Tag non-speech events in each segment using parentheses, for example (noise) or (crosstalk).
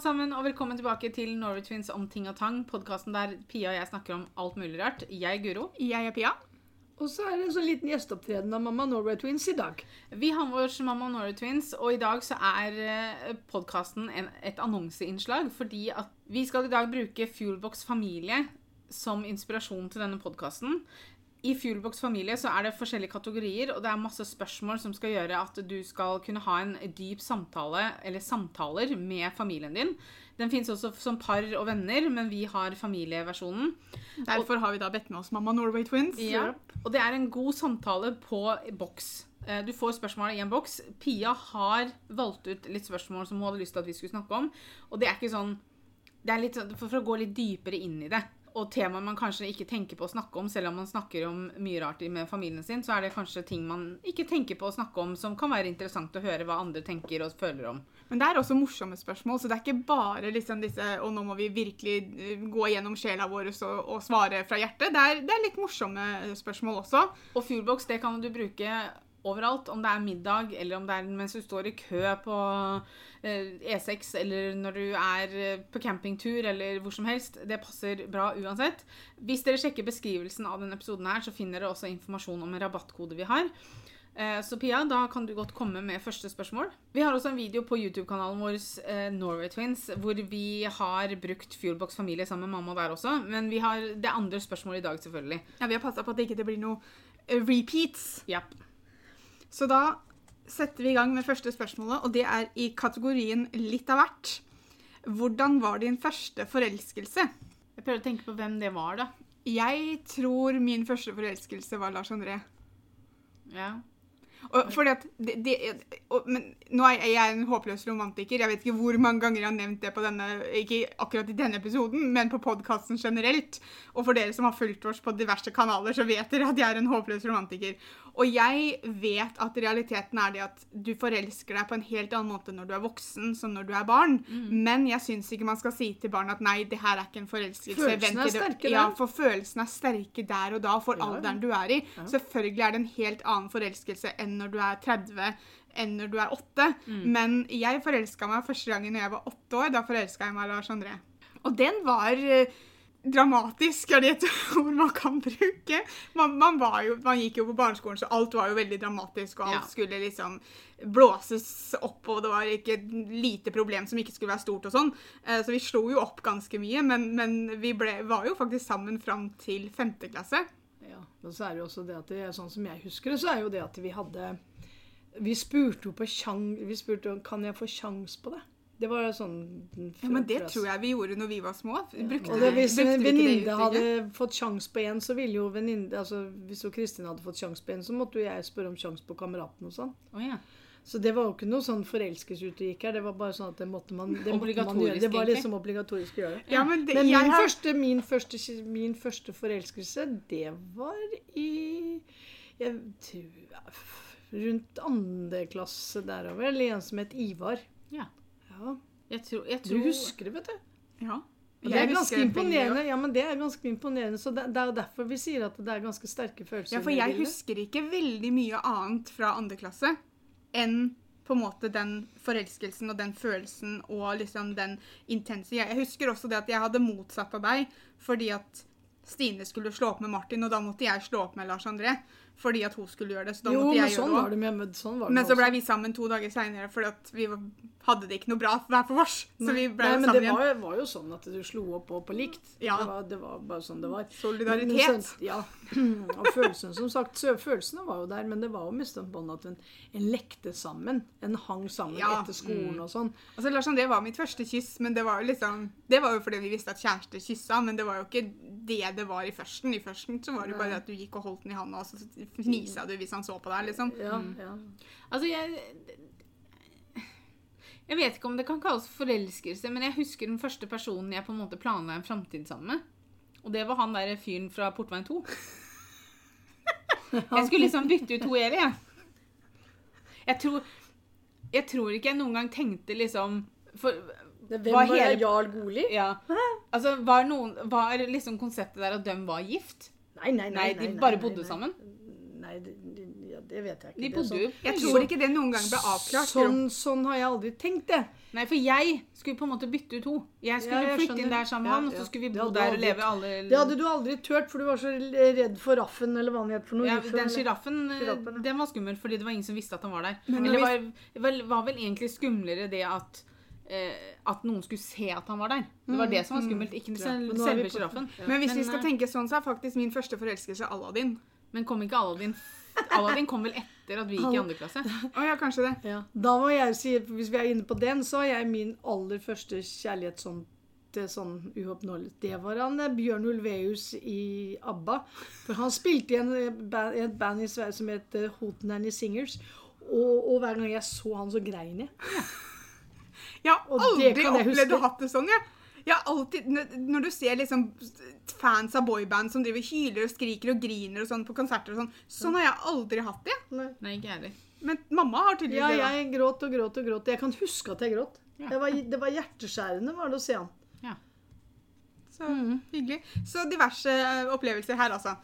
alle sammen, og velkommen tilbake til Norway Twins om ting og tang. Podkasten der Pia og jeg snakker om alt mulig rart. Jeg er Guro. Jeg er Pia. Og så er det en sånn liten gjesteopptreden av Mamma Norway Twins i dag. Vi har vår Mamma Norway Twins, og i dag så er podkasten et annonseinnslag. Fordi at vi skal i dag bruke Fuelbox familie som inspirasjon til denne podkasten. I Fuelbox familie så er det forskjellige kategorier, og det er masse spørsmål som skal gjøre at du skal kunne ha en dyp samtale, eller samtaler, med familien din. Den fins også som par og venner, men vi har familieversjonen. Derfor har vi da bedt med oss Mamma Norway Twins. Ja, og det er en god samtale på boks. Eh, du får spørsmål i en boks. Pia har valgt ut litt spørsmål som hun hadde lyst til at vi skulle snakke om. Og det er ikke sånn det er litt sånn, For å gå litt dypere inn i det og temaer man kanskje ikke tenker på å snakke om, selv om man snakker om mye rart med familien sin, så er det kanskje ting man ikke tenker på å snakke om, som kan være interessant å høre hva andre tenker og føler om. Men det er også morsomme spørsmål, så det er ikke bare liksom disse Og nå må vi virkelig eh, gå gjennom sjela vår og, og, svare fra hjertet. Det er, det er litt morsomme spørsmål også. Og Fuelbox, det kan du bruke overalt. Om det er middag, eller om det er mens du står i kø på E6, eller når du er på campingtur, eller hvor som helst. Det passer bra uansett. Hvis dere sjekker beskrivelsen av denne episoden, her, så finner dere også informasjon om en rabattkode vi har. Så Pia, da kan du godt komme med første spørsmål. Vi har også en video på YouTube-kanalen vår Norway Twins, hvor vi har brukt Fuelbox familie sammen med mamma der også. Men vi har det andre spørsmålet i dag, selvfølgelig. Ja, Vi har passa på at det ikke blir noe repeats. Yep. Så da setter vi i gang med første spørsmålet, og det er i kategorien litt av hvert. Hvordan var din første forelskelse? Jeg prøver å tenke på hvem det var, da. Jeg tror min første forelskelse var Lars André. Ja. Og fordi at det, det, og, men Nå er jeg en håpløs romantiker. Jeg vet ikke hvor mange ganger jeg har nevnt det på denne, ikke akkurat i denne episoden, men på podkasten generelt. Og for dere som har fulgt oss på diverse kanaler, så vet dere at jeg er en håpløs romantiker. Og jeg vet at realiteten er det at du forelsker deg på en helt annen måte når du er voksen som når du er barn. Mm. Men jeg syns ikke man skal si til barn at nei, det her er ikke en forelskelse. Følelsene er sterke, ja, for følelsene er sterke der og da, for ja, alderen du er i. Ja. Selvfølgelig er det en helt annen forelskelse enn når du er 30 enn når du er 8. Mm. Men jeg forelska meg første gangen når jeg var 8 år. Da forelska jeg meg Lars André. Og den var dramatisk er det et (laughs) ord man kan bruke. Man, man, jo, man, gikk jo på barneskolen, så alt var jo veldig dramatisk, og alt ja. skulle liksom blåses opp, og det var ikke et lite problem som ikke skulle være stort og sånn. Eh, så vi slo jo opp ganske mye, men, men vi ble, var jo faktisk sammen fram til femte klasse. Ja, men så er det jo også det at det, sånn som jeg husker det, så er jo det at vi hadde Vi spurte jo på sjang... Vi spurte kan jeg få sjans på det. Det var sånn Ja, Men det tror jeg vi gjorde når vi var små. Brukte, og det, hvis en venninne hadde fått sjanse på en, så ville jo venninne altså Hvis Kristin hadde fått sjanse på en, så måtte jo jeg spørre om sjanse på kameraten og sånn. Oh, ja. Så det var jo ikke noe sånn forelskelsesuttrykk her. Det var bare sånn at det måtte man, det måtte man gjøre. Det var liksom obligatorisk å gjøre. Ja, men, det, men min, har... første, min, første, min, første, forelskelse, det var i jeg tror, Rundt andre klasse derover. Eller en som het Ivar. Ja. Ja. Jeg tror, jeg tror... Du husker det, vet du. Ja. Det er ganske imponerende. Ja, men det er ganske imponerende. Så det, det er jo derfor vi sier at det er ganske sterke følelser. Ja, for jeg husker ikke veldig mye annet fra andre klasse enn på en måte den forelskelsen og den følelsen og liksom den intense Jeg husker også det at jeg hadde motsatt av deg fordi at Stine skulle slå opp med Martin, og da måtte jeg slå opp med Lars André fordi at hun skulle gjøre det. Så da jo, måtte jeg men sånn gjøre var det med, sånn var det Men så ble vi sammen to dager seinere fordi at vi hadde det ikke noe bra hver for oss. Så vi ble Nei, men det igjen. var, var, jo sånn at du slo opp og på likt. Ja. Det, var, det, var, bare sånn det var. Solidaritet. Men, men, ja. Og følelsene, som sagt, følelsene var jo der, men det var jo mest på at en, en, lekte sammen. En hang sammen ja. etter skolen mm. og sånn. Altså, Lars det var mitt første kyss, men det var jo liksom Det var jo fordi vi visste at kjærester kyssa, men det var jo ikke det det var i førsten. I førsten så var det jo bare at du gikk og holdt den i handa, fnisa du hvis han så på deg, liksom. Ja, ja. Altså, jeg Jeg vet ikke om det kan kalles forelskelse, men jeg husker den første personen jeg på en måte planla en framtid sammen med. Og det var han der fyren fra Portveien 2. Jeg skulle liksom bytte ut to Eli, jeg. Jeg tror, jeg tror ikke jeg noen gang tenkte liksom for, Hvem var, hele, Jarl Goli? Ja. Altså, var, noen, var liksom konseptet der at de var gift? Nei, nei, nei. nei de bare bodde sammen? Nei, de, de, ja, det vet jeg ikke. De Det er bodde sånn- jo Jeg tror ikke det noen gang ble avklart. Sånn, sånn har jeg aldri tenkt det. Nei, for jeg skulle på en måte bytte ut henne. Jeg skulle Ja, jeg flytte inn der sammen med Ja, han, og så skulle vi bo der der og leve alle Det hadde du aldri turt, for du var så redd for raffen, eller hva han het for noe. ja, Den sjiraffen, eh, ja. den var skummel, fordi det var ingen som visste at han var der. Men det var, vel, var vel egentlig skumlere det at eh, at noen skulle se at han var der. Det var det som var skummelt, ikke men nå er vi selve sjiraffen. Ja. Men hvis Men, vi skal eh, tenke sånn, så er faktisk min første forelskelse Aladdin. Men kom ikke Aladdin Aladdin kom vel etter at vi gikk i andre klasse? (laughs) Oh, ja, kanskje det. Ja. Da må jeg si, hvis vi er inne på den, så er jeg min aller første kjærlighet sånn til sånn uoppnåelig. Det var han eh, Bjørn Ulveus i ABBA. For han spilte i en, eh, band, et band i Sverige som het eh, Hootenanny Singers. Og, og hver gang jeg så han, så grein jeg. Jeg har aldri opplevd å ha det sånn, jeg. Jeg har alltid, når- du ser liksom fans av boyband som driver hyler og skriker og griner og sånn på konserter og sånn, sånn har jeg aldri hatt det. Nei. Nei, ikke heller. Men mamma har tydeligvis Ja, det. Ja, jeg gråt og gråt og gråt. Jeg kan huske at jeg gråt. Ja. Det, var, det var hjerteskjærende var det å se han. Ja. Så hyggelig. Så diverse opplevelser her, altså.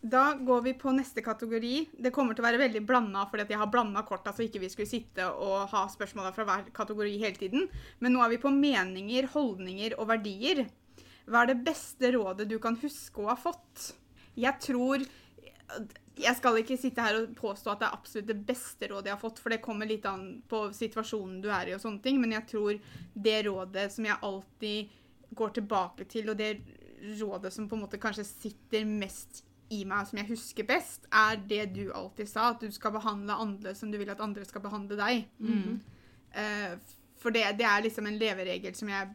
Da går vi på neste kategori. Det kommer til å være veldig blanda, fordi jeg har blanda korta, så ikke vi skulle sitte og ha spørsmåla fra hver kategori hele tiden. Men nå er vi på meninger, holdninger og verdier. Hva er det beste rådet du kan huske å ha fått? Jeg tror Jeg skal ikke sitte her og påstå at det er absolutt det beste rådet jeg har fått, for det kommer litt an på situasjonen du er i og sånne ting, men jeg tror det rådet som jeg alltid går tilbake til, og det rådet som på en måte kanskje sitter mest i meg, som jeg husker best, er det du alltid sa, at du skal behandle andre som du vil at andre skal behandle deg. Eh, for det, det er liksom en leveregel som jeg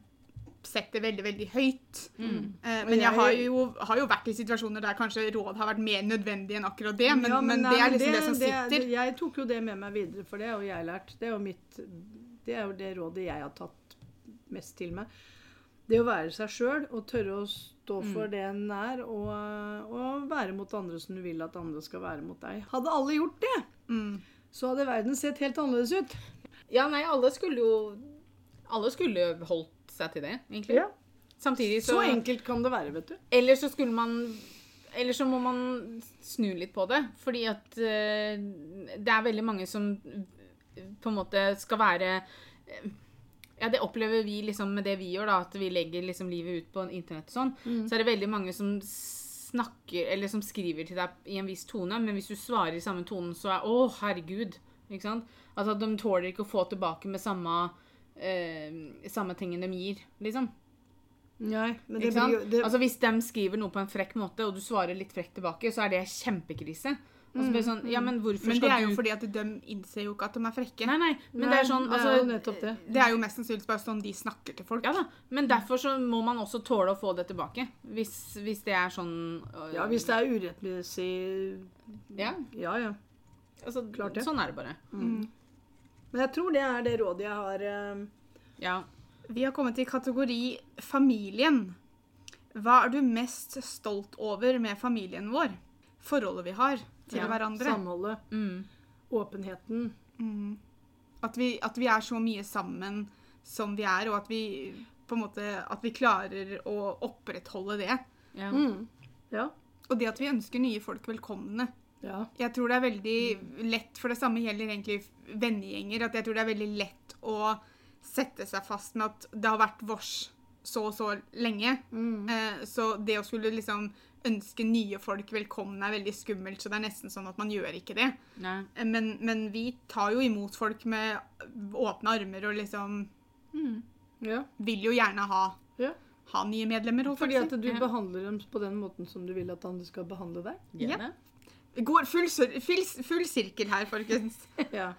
setter veldig, veldig høyt. Eh, men jeg har jo, har jo vært i situasjoner der kanskje råd har vært mer nødvendig enn akkurat det, men, Ja, men, men det er liksom det, som sitter. det- jeg tok jo det med meg videre, for det har jo jeg lært. Det er jo, mitt, det er jo det rådet jeg har tatt mest til meg. Det å være seg sjøl og tørre å stå Mm. for det en er, og, og være mot andre som du vil at andre skal være mot deg. Hadde alle gjort det, Mm. så hadde verden sett helt annerledes ut. Ja, nei, alle skulle jo Alle skulle holdt seg til det, egentlig. Ja. Samtidig så Så enkelt kan det være, vet du. Eller så skulle man Eller så må man snu litt på det. Fordi at eh, det er veldig mange som på en måte skal være eh, Ja, det opplever vi liksom med det vi gjør, da, at vi legger liksom livet ut på internett og sånn. Så er det veldig mange som snakker Eller som skriver til deg i en viss tone, men hvis du svarer i samme tonen, så er Å, herregud. Ikke sant? Altså, de tåler ikke å få tilbake med samme eh, Samme tingen de gir, liksom. Nei, men det blir jo det, Altså Hvis de skriver noe på en frekk måte, og du svarer litt frekt tilbake, så er det kjempekrise. Og så blir det sånn, ja, men hvorfor Men det er jo du fordi at de innser jo ikke at de er frekke. Nei, nei, men Nei, det er sånn altså, det. Det er jo mest sannsynlig bare sånn de snakker til folk. Ja da, men derfor så må man også tåle å få det tilbake. Hvis, hvis det er sånn øh, Ja, hvis det er urettmessig Ja, Ja, ja. altså, Klart det. Sånn er det bare. Men jeg tror det er det rådet jeg har Øh. Ja. Vi har kommet til kategori familien. Hva er du mest stolt over med familien vår? Forholdet vi har til Ja, hverandre. Samholdet, Mm. åpenheten. Mm. At, vi, at vi er så mye sammen som vi er, og at vi på en måte at vi klarer å opprettholde det. ja. Mm. Ja. Og det at vi ønsker nye folk velkomne. ja. Jeg tror det er veldig lett, for det samme gjelder egentlig vennegjenger, at jeg tror det er veldig lett å sette seg fast med at det har vært vårs så og så lenge. Mm. Eh, så det å skulle liksom ønske nye folk velkomne er veldig skummelt, så det er nesten sånn at man gjør ikke det. Eh, Men, men vi tar jo imot folk med åpne armer og liksom ja. vil jo gjerne ha, Ja. ha nye medlemmer. Fordi at du Ja. behandler dem på den måten som du vil at andre skal behandle deg. Gjør Ja. går full, full, full sirkel her, folkens. (laughs) Ja.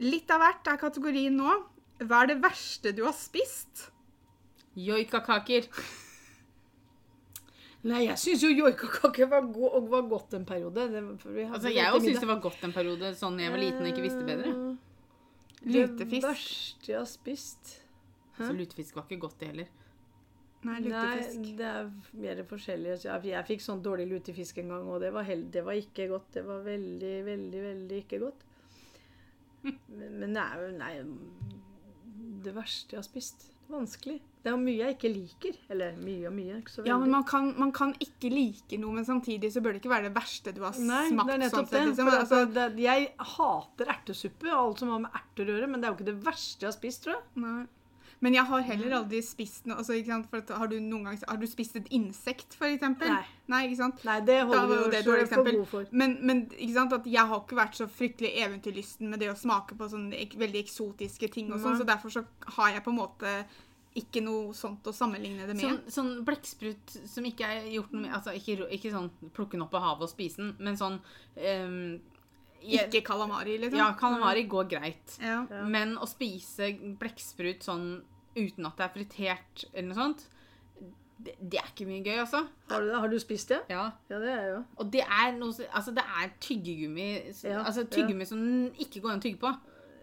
Litt av hvert er kategorien nå. Hva er det verste du har spist? Joikakaker. Nei, jeg syns jo joikakake var, go var godt en periode. Det, for vi Altså, jeg òg syns det var godt en periode, sånn jeg var liten og ikke visste bedre. Eh, Lutefisk. Det verste jeg har spist Så lutefisk var ikke godt, det heller. Nei, lutefisk. Nei, det er mer forskjellig. Jeg, jeg fikk sånn dårlig lutefisk en gang, og det var, det var ikke godt. Det var veldig, veldig, veldig ikke godt. (laughs) Men, men nei, nei Det verste jeg har spist Vanskelig. Det er mye jeg ikke liker. Eller mye og mye. Ikke så veldig. Ja, men man kan, man kan ikke like noe, men samtidig så bør det ikke være det verste du har Nei, smakt. det er nettopp sånn det. liksom. Altså, altså, det. Jeg hater ertesuppe og alt som har med erter å gjøre, men det er jo ikke det verste jeg har spist, tror jeg. nei. Men jeg har heller aldri spist noe altså? For at, har, du gang, har du spist et insekt, for eksempel? Nei. ikke sant? Nei, det holder jo vi det jo dårlig sjøl for eksempel. god for. Men, men jeg har ikke vært så fryktelig eventyrlysten med det å smake på sånne veldig eksotiske ting, og sånn, så derfor så har jeg på en måte ikke noe sånt å sammenligne det med. Sånn, sånn blekksprut som ikke er gjort noe med Altså ikke, ikke sånn plukke den opp av havet og spise den, men sånn um, jeg- Ikke kalamari, liksom. Ja, kalamari går greit. Ja. Men å spise blekksprut sånn uten at det er fritert eller noe sånt, det, det er ikke mye gøy, altså. Har du, det? har du spist det? Ja. Ja, det er jo. Og det er noe som, Altså, det er tyggegummi Ja, Altså tyggegummi som ikke går an å tygge på.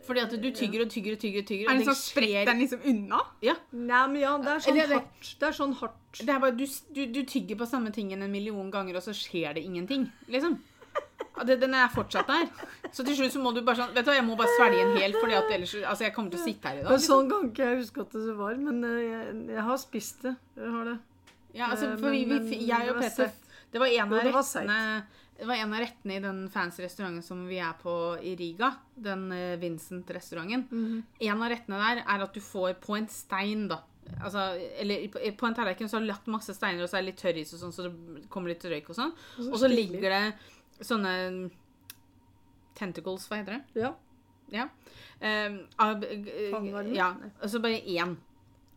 Fordi at du tygger og tygger og tygger. og tygger Er og det sånn spretter den liksom unna? Ja. Nei, men ja, det er sånn Eller det- hardt. Det er sånn hardt. Det er bare, du, du, du tygger på samme tingen en million ganger, og så skjer det ingenting. Liksom. Ja, det, den er fortsatt der. Så til slutt så må du bare sånn Vet du hva, jeg må bare svelge en hel, for ellers Altså, jeg kommer til å sitte her i dag. Men Liksom. sånn kan ikke jeg huske at det var, men eh, jeg, jeg har spist det. Jeg har det. Ja, altså, Eh, for men- vi, vi, jeg og Petter Peter. Det var en av rettene det var en av rettene i den fancy restauranten som vi er på i Riga. Den eh, Vincent-restauranten. Mhm. En av rettene der er at du får på en stein, da. Altså, eller på- på en tallerken så har du lagt masse steiner, og så er det litt tørris og sånn, så det kommer litt røyk og sånn. Og så ligger det sånne tentacles, hva heter det? Ja. Ja. Um, ab, ja. Altså bare én.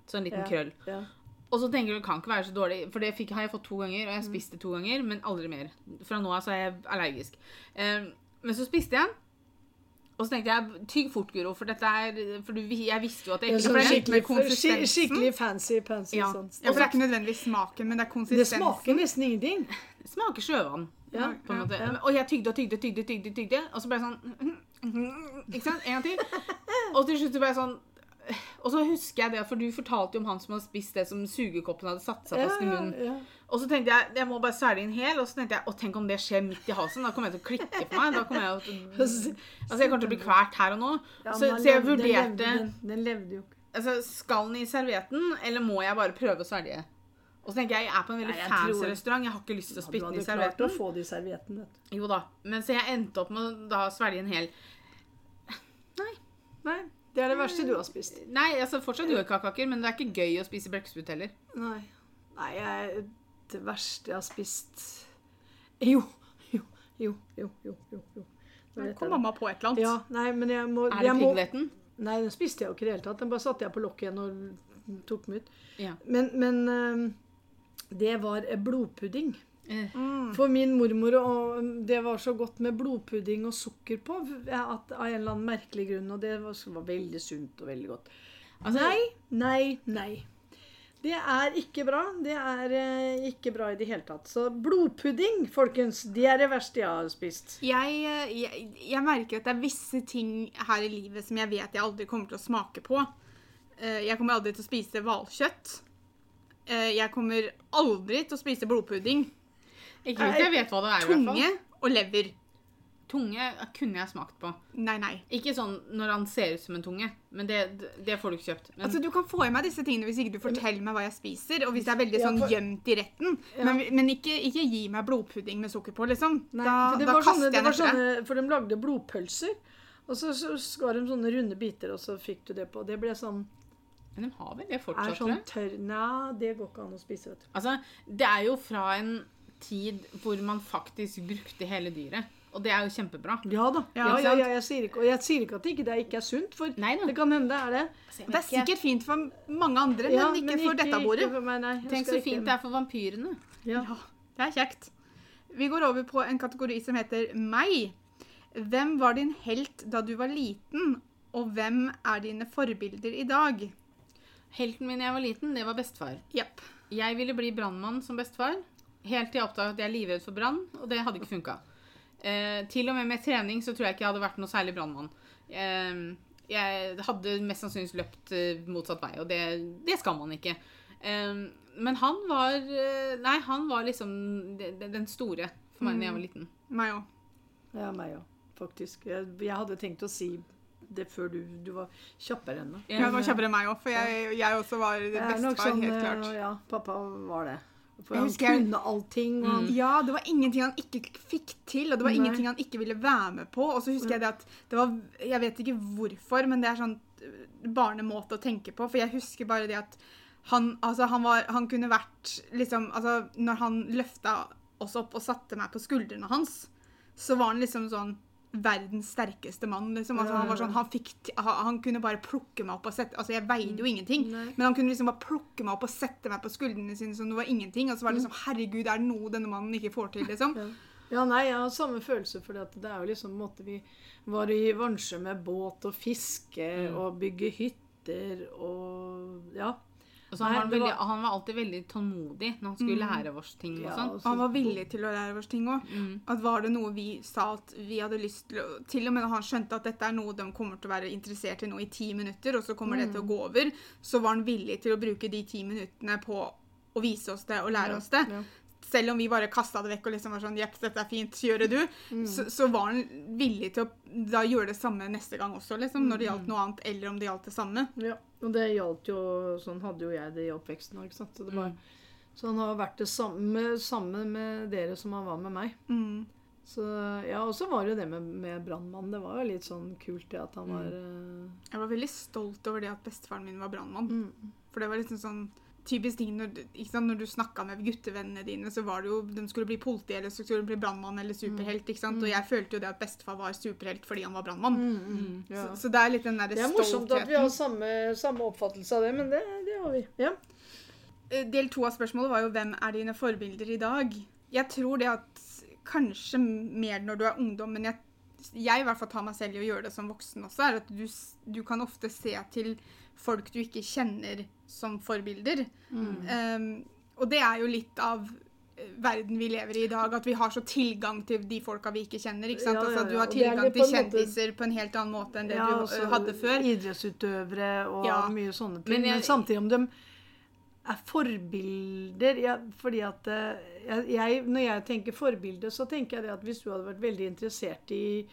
Sånn liten Ja. krøll. ja. Og så tenker du det kan ikke være så dårlig, for det fikk, har jeg fått to ganger, og jeg spiste to ganger, men aldri mer. Fra nå av så er jeg allergisk. Um, men så spiste jeg den, og så tenkte jeg tygg fort, Guro, for dette er For du, jeg visste jo at det ikke ble skikkelig skikkelig, skikkelig fancy, fancy Ja. sånn. Ja, for det er ikke nødvendigvis smaken, men det er konsistensen. Det smaker nesten ingenting. Det smaker sjøvann. Ja, på en måte. ja. Og jeg tygde og tygde, tygde, tygde, tygde, og så ble jeg sånn (laughs) Ikke sant? En gang til. Og til slutt ble jeg sånn Og så husker jeg det, for du fortalte jo om han som hadde spist det som sugekoppen hadde satt seg fast i ja, munnen. ja. Og så tenkte jeg jeg må bare svelge en hel, og så tenkte jeg å, tenk om det skjer midt i halsen. Da kommer jeg til å klikke på meg. Da kommer jeg til (laughs) altså jeg kommer til å bli kvært her og nå. Ja, så, så jeg vurderte den levde- Den, den levde jo ikke. altså, Skal den i servietten, eller må jeg bare prøve å svelge? Og så tenker jeg jeg er på en veldig Nei, fancy tror- restaurant. Jeg har ikke lyst til å spytte ned servietten. Du hadde klart å få det i serviettene. vet du. Jo da. Men så jeg endte opp med å svelge en hel. (laughs) Nei, Nei. det er det verste du har spist. Nei, altså fortsatt joikakaker, men det er ikke gøy å spise blekksprut heller. Nei. Nei, jeg, det verste jeg har spist Jo, jo, jo, jo, jo. jo, jo. Nå kom mamma på et eller annet. Ja, nei, men jeg må, Er det jeg må? Nei, den spiste jeg jo ikke i det hele tatt. Den bare satte jeg på lokket igjen og tok den ut. Ja. Men, men det var eh, blodpudding. Eh, Mm. For min mormor og det var så godt med blodpudding og sukker på at, av en eller annen merkelig grunn. Og det var, var veldig sunt og veldig godt. altså, Nei, nei, nei. Det er ikke bra. Det er eh, ikke bra i det hele tatt. Så blodpudding, folkens, det er det verste jeg har spist. Jeg, eh, jeg, jeg merker at det er visse ting her i livet som jeg vet jeg aldri kommer til å smake på. Eh, Jeg kommer aldri til å spise hvalkjøtt. Eh, Jeg kommer aldri til å spise blodpudding. Ikke hvis jeg vet hva det er, i hvert Tunge fall. og lever. Tunge kunne jeg smakt på. Nei, nei. Ikke sånn når han ser ut som en tunge, men det, det får du ikke kjøpt. Men Altså, Du kan få i meg disse tingene hvis ikke du forteller meg hva jeg spiser, og hvis det er veldig sånn gjemt i retten. Ja. Men, men ikke, ikke gi meg blodpudding med sukker på, liksom. Nei, da det da var kaster sånne, jeg var den sånne, For de lagde blodpølser. Og så, så skar de sånne runde biter, og så fikk du det på. Det ble sånn Men de har vel det Er fortsatt, tror sånn tørr Nei, det går ikke an å spise, vet du. Altså, det er jo fra en tid hvor man faktisk brukte hele dyret. Og det er jo kjempebra. Ja da. Ja, Ja, ja, jeg sier ikke, og jeg sier ikke at det ikke, det ikke er sunt, for Nei det kan hende det er det. Det er sikkert fint for mange andre, Ja, men ikke for dette bordet. for meg, nei. Tenk så fint det er for vampyrene. Ja. Ja, det er kjekt. Vi går over på en kategori som heter meg. Hvem var din helt da du var liten, og hvem er dine forbilder i dag? Helten min da jeg var liten, det var bestefar. Yep. Jeg ville bli brannmann som bestefar. Helt til jeg oppdaget at jeg er livredd for brann, og det hadde ikke funka. Eh, til og med med trening så tror jeg ikke jeg hadde vært noe særlig brannmann. Eh, jeg hadde mest sannsynligvis løpt eh, motsatt vei, og det, det skal man ikke. Eh, men han var eh, Nei, han var liksom de- de- den store for meg da jeg var liten. Meg òg. Ja, meg òg, faktisk. Jeg, jeg hadde tenkt å si det før du, du var kjappere enn meg. Ja, du var kjappere enn meg òg, for jeg, jeg også var bestefar, sånn, helt eh, klart. Ja, pappa var det. For han kunne allting. Og Ja, det var ingenting han ikke fikk til, og det var Nei. ingenting han ikke ville være med på. Og så husker jeg det at det var Jeg vet ikke hvorfor, men det er sånn eh, barnemåte å tenke på. For jeg husker bare det at han Altså, han var Han kunne vært liksom Altså, når han løfta oss opp og satte meg på skuldrene hans, så var han liksom sånn verdens sterkeste mann, liksom. Altså, han var sånn, han, fikk, han, kunne bare plukke meg opp og sette Altså, jeg veide jo ingenting, Nei. men han kunne liksom bare plukke meg opp og sette meg på skuldrene sine som det var ingenting. Og så var det liksom Herregud, er det noe denne mannen ikke får til, liksom? Ja. ja, nei, jeg har samme følelse, for det er jo liksom måte vi var i Vansje med båt og fiske og bygge hytter og Ja. Og så han, var veldig, var- han var alltid veldig tålmodig når han skulle lære oss ting. og Ja, sånn. han var villig til å lære oss ting òg. Mm. At var det noe vi sa at vi hadde lyst til å Til og med når han skjønte at dette er noe de kommer til å være interessert i nå i ti minutter, og så kommer det til å gå over, så var han villig til å bruke de ti minuttene på å vise oss det og lære oss det. Ja. Selv om vi bare kasta det vekk og liksom var sånn Jepp, dette er fint, gjør det du. Så, så var han villig til å da gjøre det samme neste gang også, liksom. Når det gjaldt noe annet, eller om det gjaldt det samme. Ja, og det gjaldt jo Sånn hadde jo jeg det i oppveksten òg, ikke sant. Så, var, så han har vært det samme, samme med dere som han var med meg. Mm. Så ja, Og så var det jo det med, med brannmann. Det var jo litt sånn kult det at han var eh, Jeg var veldig stolt over det at bestefaren min var brannmann. mm. For det var liksom sånn typisk ting når, sant? når du snakka med guttevennene dine, så var det jo de skulle bli politi eller så skulle de bli brannmann eller superhelt. ikke sant? Og jeg følte jo det at bestefar var superhelt fordi han var brannmann. Mm, ja. Så, så det er litt den derre Det er morsomt at vi har samme, samme oppfattelse av det, men det, det har vi. Ja. Eh, Del to av spørsmålet var jo hvem er dine forbilder i dag? Jeg tror det at kanskje mer når du er ungdom, men jeg, jeg i hvert fall tar meg selv i å gjøre det som voksen også, er at du, du kan ofte se til folk du ikke kjenner som forbilder. Um, og det er jo litt av eh, verden vi lever i i dag, at vi har så tilgang til de folka vi ikke kjenner. ikke sant? Ja, ja, Altså at Du har tilgang til kjendiser på en helt annen måte enn det Ja, du altså, eh, hadde før. Idrettsutøvere og Ja. mye sånne ting. Men Men, samtidig om de er forbilder ja, Fordi at eh, jeg, jeg, Når jeg tenker forbilde, så tenker jeg det at hvis du hadde vært veldig interessert i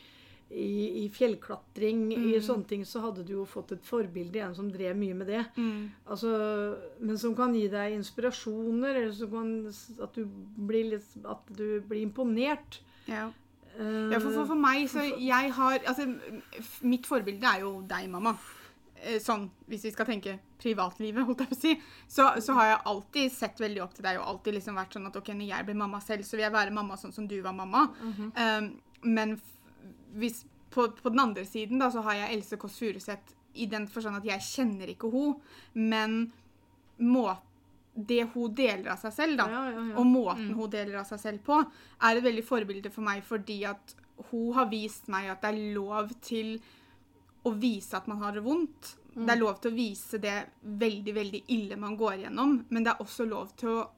i, i fjellklatring, i Mm. sånne ting, så hadde du jo fått et forbilde, en som drev mye med det. Mm. Altså, men som kan gi deg inspirasjoner, eller som kan at du blir, litt, at du blir imponert. Ja. Eh, Ja, for, for, for meg så jeg har Altså, mitt forbilde er jo deg, mamma. Eh, Sånn, hvis vi skal tenke privatlivet, holdt jeg på å si, så, så har jeg alltid sett veldig opp til deg og alltid liksom vært sånn at ok, når jeg blir mamma selv, så vil jeg være mamma sånn som du var mamma. um, men hvis, på, på den andre siden da, så har jeg Else Kåss Furuseth i den forstand at jeg kjenner ikke hun, men måten det hun deler av seg selv, da, Ja, ja, ja. og måten hun deler av seg selv på, er et veldig forbilde for meg fordi at hun har vist meg at det er lov til å vise at man har det vondt. Det er lov til å vise det veldig, veldig ille man går gjennom, men det er også lov til å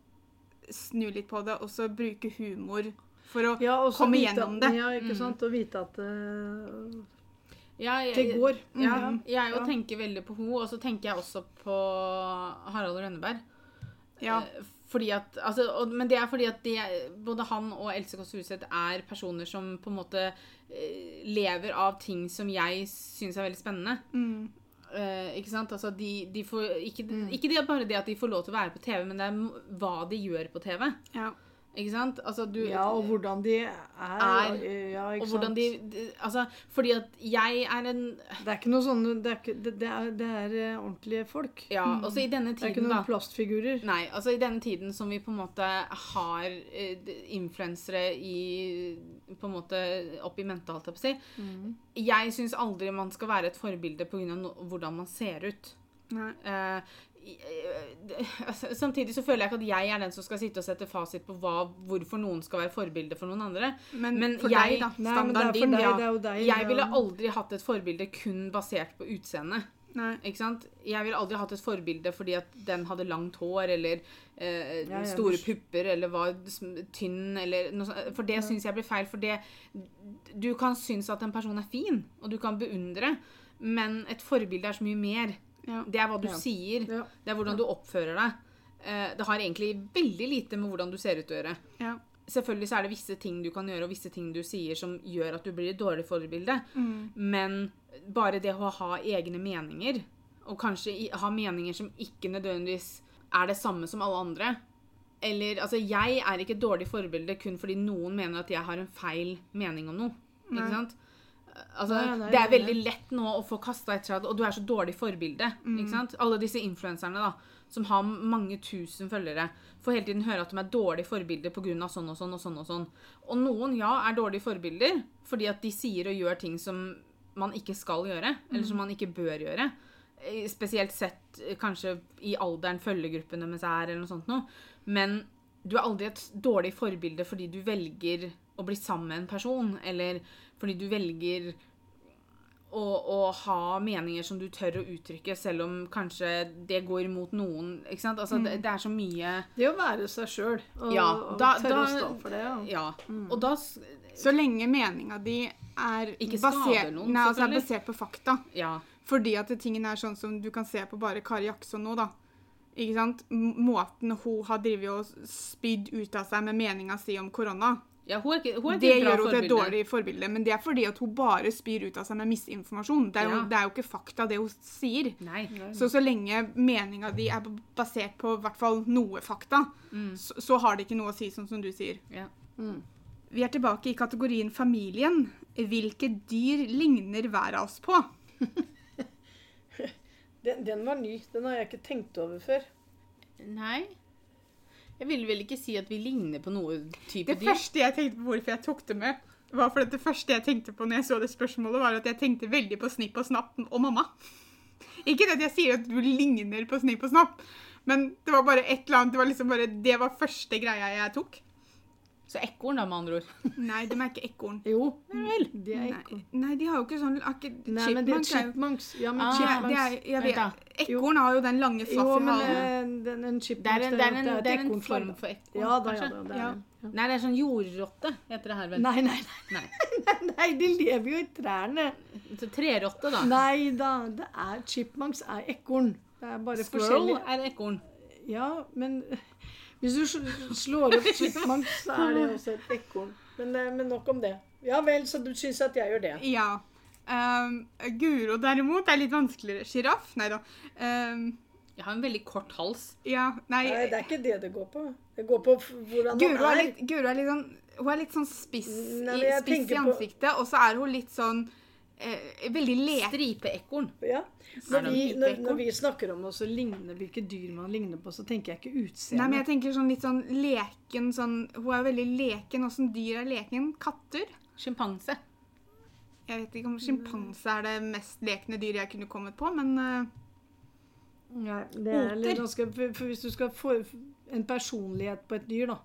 snu litt på det og så bruke humor for å Ja, komme vite- gjennom det. Ja, ikke sant? Og vite at uh, Ja, jeg, det går. Ja, Mhm. jeg jo Ja. tenker veldig på henne, og så tenker jeg også på Harald Rønneberg. Ja. Eh, Fordi at, altså, og, men det er fordi at det, både han og Else Kåss Furuseth er personer som på en måte eh, lever av ting som jeg syns er veldig spennende. Mm. Uh, ikke sant? Altså, de, de får, ikke, Mm. ikke det, bare det at de får lov til å være på TV, men det er hva de gjør på TV. Ja. Ikke sant? Altså, du, Ja, og hvordan de er. Er, ja, ikke og hvordan sant? de, Altså, fordi at jeg er en Det er ikke noe sånn Det er, ikke, det, er, det er eh, ordentlige folk. Ja, også i denne tiden Det er ikke noen da. plastfigurer. Nei, altså i denne tiden som vi på en måte har uh, influensere i på en måte opp i mente, holdt jeg på å si. Jeg syns aldri man skal være et forbilde pga. No hvordan man ser ut. Nei. Eh, altså, samtidig så føler jeg ikke at jeg er den som skal sitte og sette fasit på hva, hvorfor noen skal være forbilde for noen andre. Men, Men for jeg- deg, da. Standarden din. deg, Ja. deg. Jeg ville aldri hatt et forbilde kun basert på utseende. Ikke sant? Jeg ville aldri hatt et forbilde fordi at den hadde langt hår eller eh, Ja, ja, store pupper eller var tynn eller noe sånt. For det syns jeg blir feil. For det Du kan synes at en person er fin, og du kan beundre, men et forbilde er så mye mer. Ja. Det er hva du Ja. sier. Ja. Det er hvordan du oppfører deg. Eh, det har egentlig veldig lite med hvordan du ser ut å gjøre. Ja. Selvfølgelig så er det visse ting du kan gjøre, og visse ting du sier som gjør at du blir et dårlig forbilde. Men bare det å ha egne meninger, og kanskje ha meninger som ikke nødvendigvis er det samme som alle andre Eller altså, jeg er ikke et dårlig forbilde kun fordi noen mener at jeg har en feil mening om noe. Ikke sant? Altså, Nei, nei, det er veldig lett nå å få kasta etter seg, og du er så dårlig forbilde. Ikke sant? Alle disse influenserne da, som har mange tusen følgere, får hele tiden høre at de er dårlige forbilder pga. sånn og sånn og sånn. Og sånn. Og noen, ja, er dårlige forbilder fordi at de sier og gjør ting som man ikke skal gjøre, eller som man ikke bør gjøre. Spesielt sett eh, kanskje i alderen følgegruppene med seg er, eller noe sånt noe. Men du er aldri et dårlig forbilde fordi du velger å bli sammen med en person, eller fordi du velger å, å ha meninger som du tør å uttrykke, selv om kanskje det går imot noen. Ikke sant? Altså, det, det er så mye Det å være seg sjøl og, Ja, og da- å stå for det. Ja. Ja. Og da Så lenge meninga di er Ikke basert, noen, nei, altså er basert på fakta. Ja. Fordi at tingen er sånn som du kan se på bare Kari Jackson nå, da. Ikke sant? Måten hun har drevet og spydd ut av seg med meninga si om korona. Ja hun er ikke, hun er ikke Det et bra gjør henne til et dårlig forbilde, men det er fordi at hun bare spyr ut av seg med misinformasjon. Det er jo, Ja. det er jo ikke fakta, det hun sier. Nei. Så så lenge meninga di er basert på i hvert fall noe fakta, Mm. så, så har det ikke noe å si, sånn som du sier. Ja. Vi er tilbake i kategorien familien. Hvilke dyr ligner hver av oss på? (laughs) Den, den var ny. Den har jeg ikke tenkt over før. Nei. Jeg vil vel ikke si at vi ligner på noe type Det dyr. første jeg tenkte på hvorfor jeg tok det med, var fordi det første jeg tenkte på når jeg så det spørsmålet, var at jeg tenkte veldig på Snipp og Snapp og mamma. Ikke det at jeg sier at du ligner på Snipp og Snapp, men det var bare et eller annet, det var liksom bare, det var første greia jeg tok. Så ekorn, da, med andre ord. (laughs) Nei, de er ikke ekorn. Jo, vel. det er Nei, ekorn. nei, de har jo ikke sånn ikke, Nei, men det er chipmunks. Ja, men Ah, chipmunks er, jeg vet, ekorn har jo den lange Jo, fluffy men halen. eh, den, Det er en, det er en, det er en form for ekorn, Ja da, ja kanskje? da. Det er, Ja. ja. Nei, det er sånn jordrotte, heter det her vel. Nei, nei, Nei. (laughs) nei, nei, de lever jo i trærne. Så trerotte, da. Nei da, det er chipmunks er ekorn. Det er bare Squirrel forskjellig. er ekorn. Ja, men hvis du slår opp (laughs) chipmunk, så er det også et ekorn. Men, eh, men nok om det. Ja vel, så du syns at jeg gjør det? Ja. Um, Guro derimot er litt vanskeligere. Sjiraff? Nei da. Um, Jeg har en veldig kort hals. ja, nei, Nei, det er ikke det det går på. Det går på hvordan Guro man er er. litt, Guro er litt sånn Hun er litt sånn spiss, Nei, i, spiss i ansiktet, på- og så er hun litt sånn eh, Veldig lek... Stripeekorn. Ja. Når vi, når, når vi snakker om oss å ligne hvilke dyr man ligner på, så tenker jeg ikke utseende. Nei, men jeg tenker sånn litt sånn leken sånn Hun er veldig leken. Åssen dyr er leken? Katter? Sjimpanse. Jeg vet ikke om sjimpanse er det mest lekne dyret jeg kunne kommet på, men uh, ja, det er litt ganske, for, for Hvis du skal få en personlighet på et dyr, da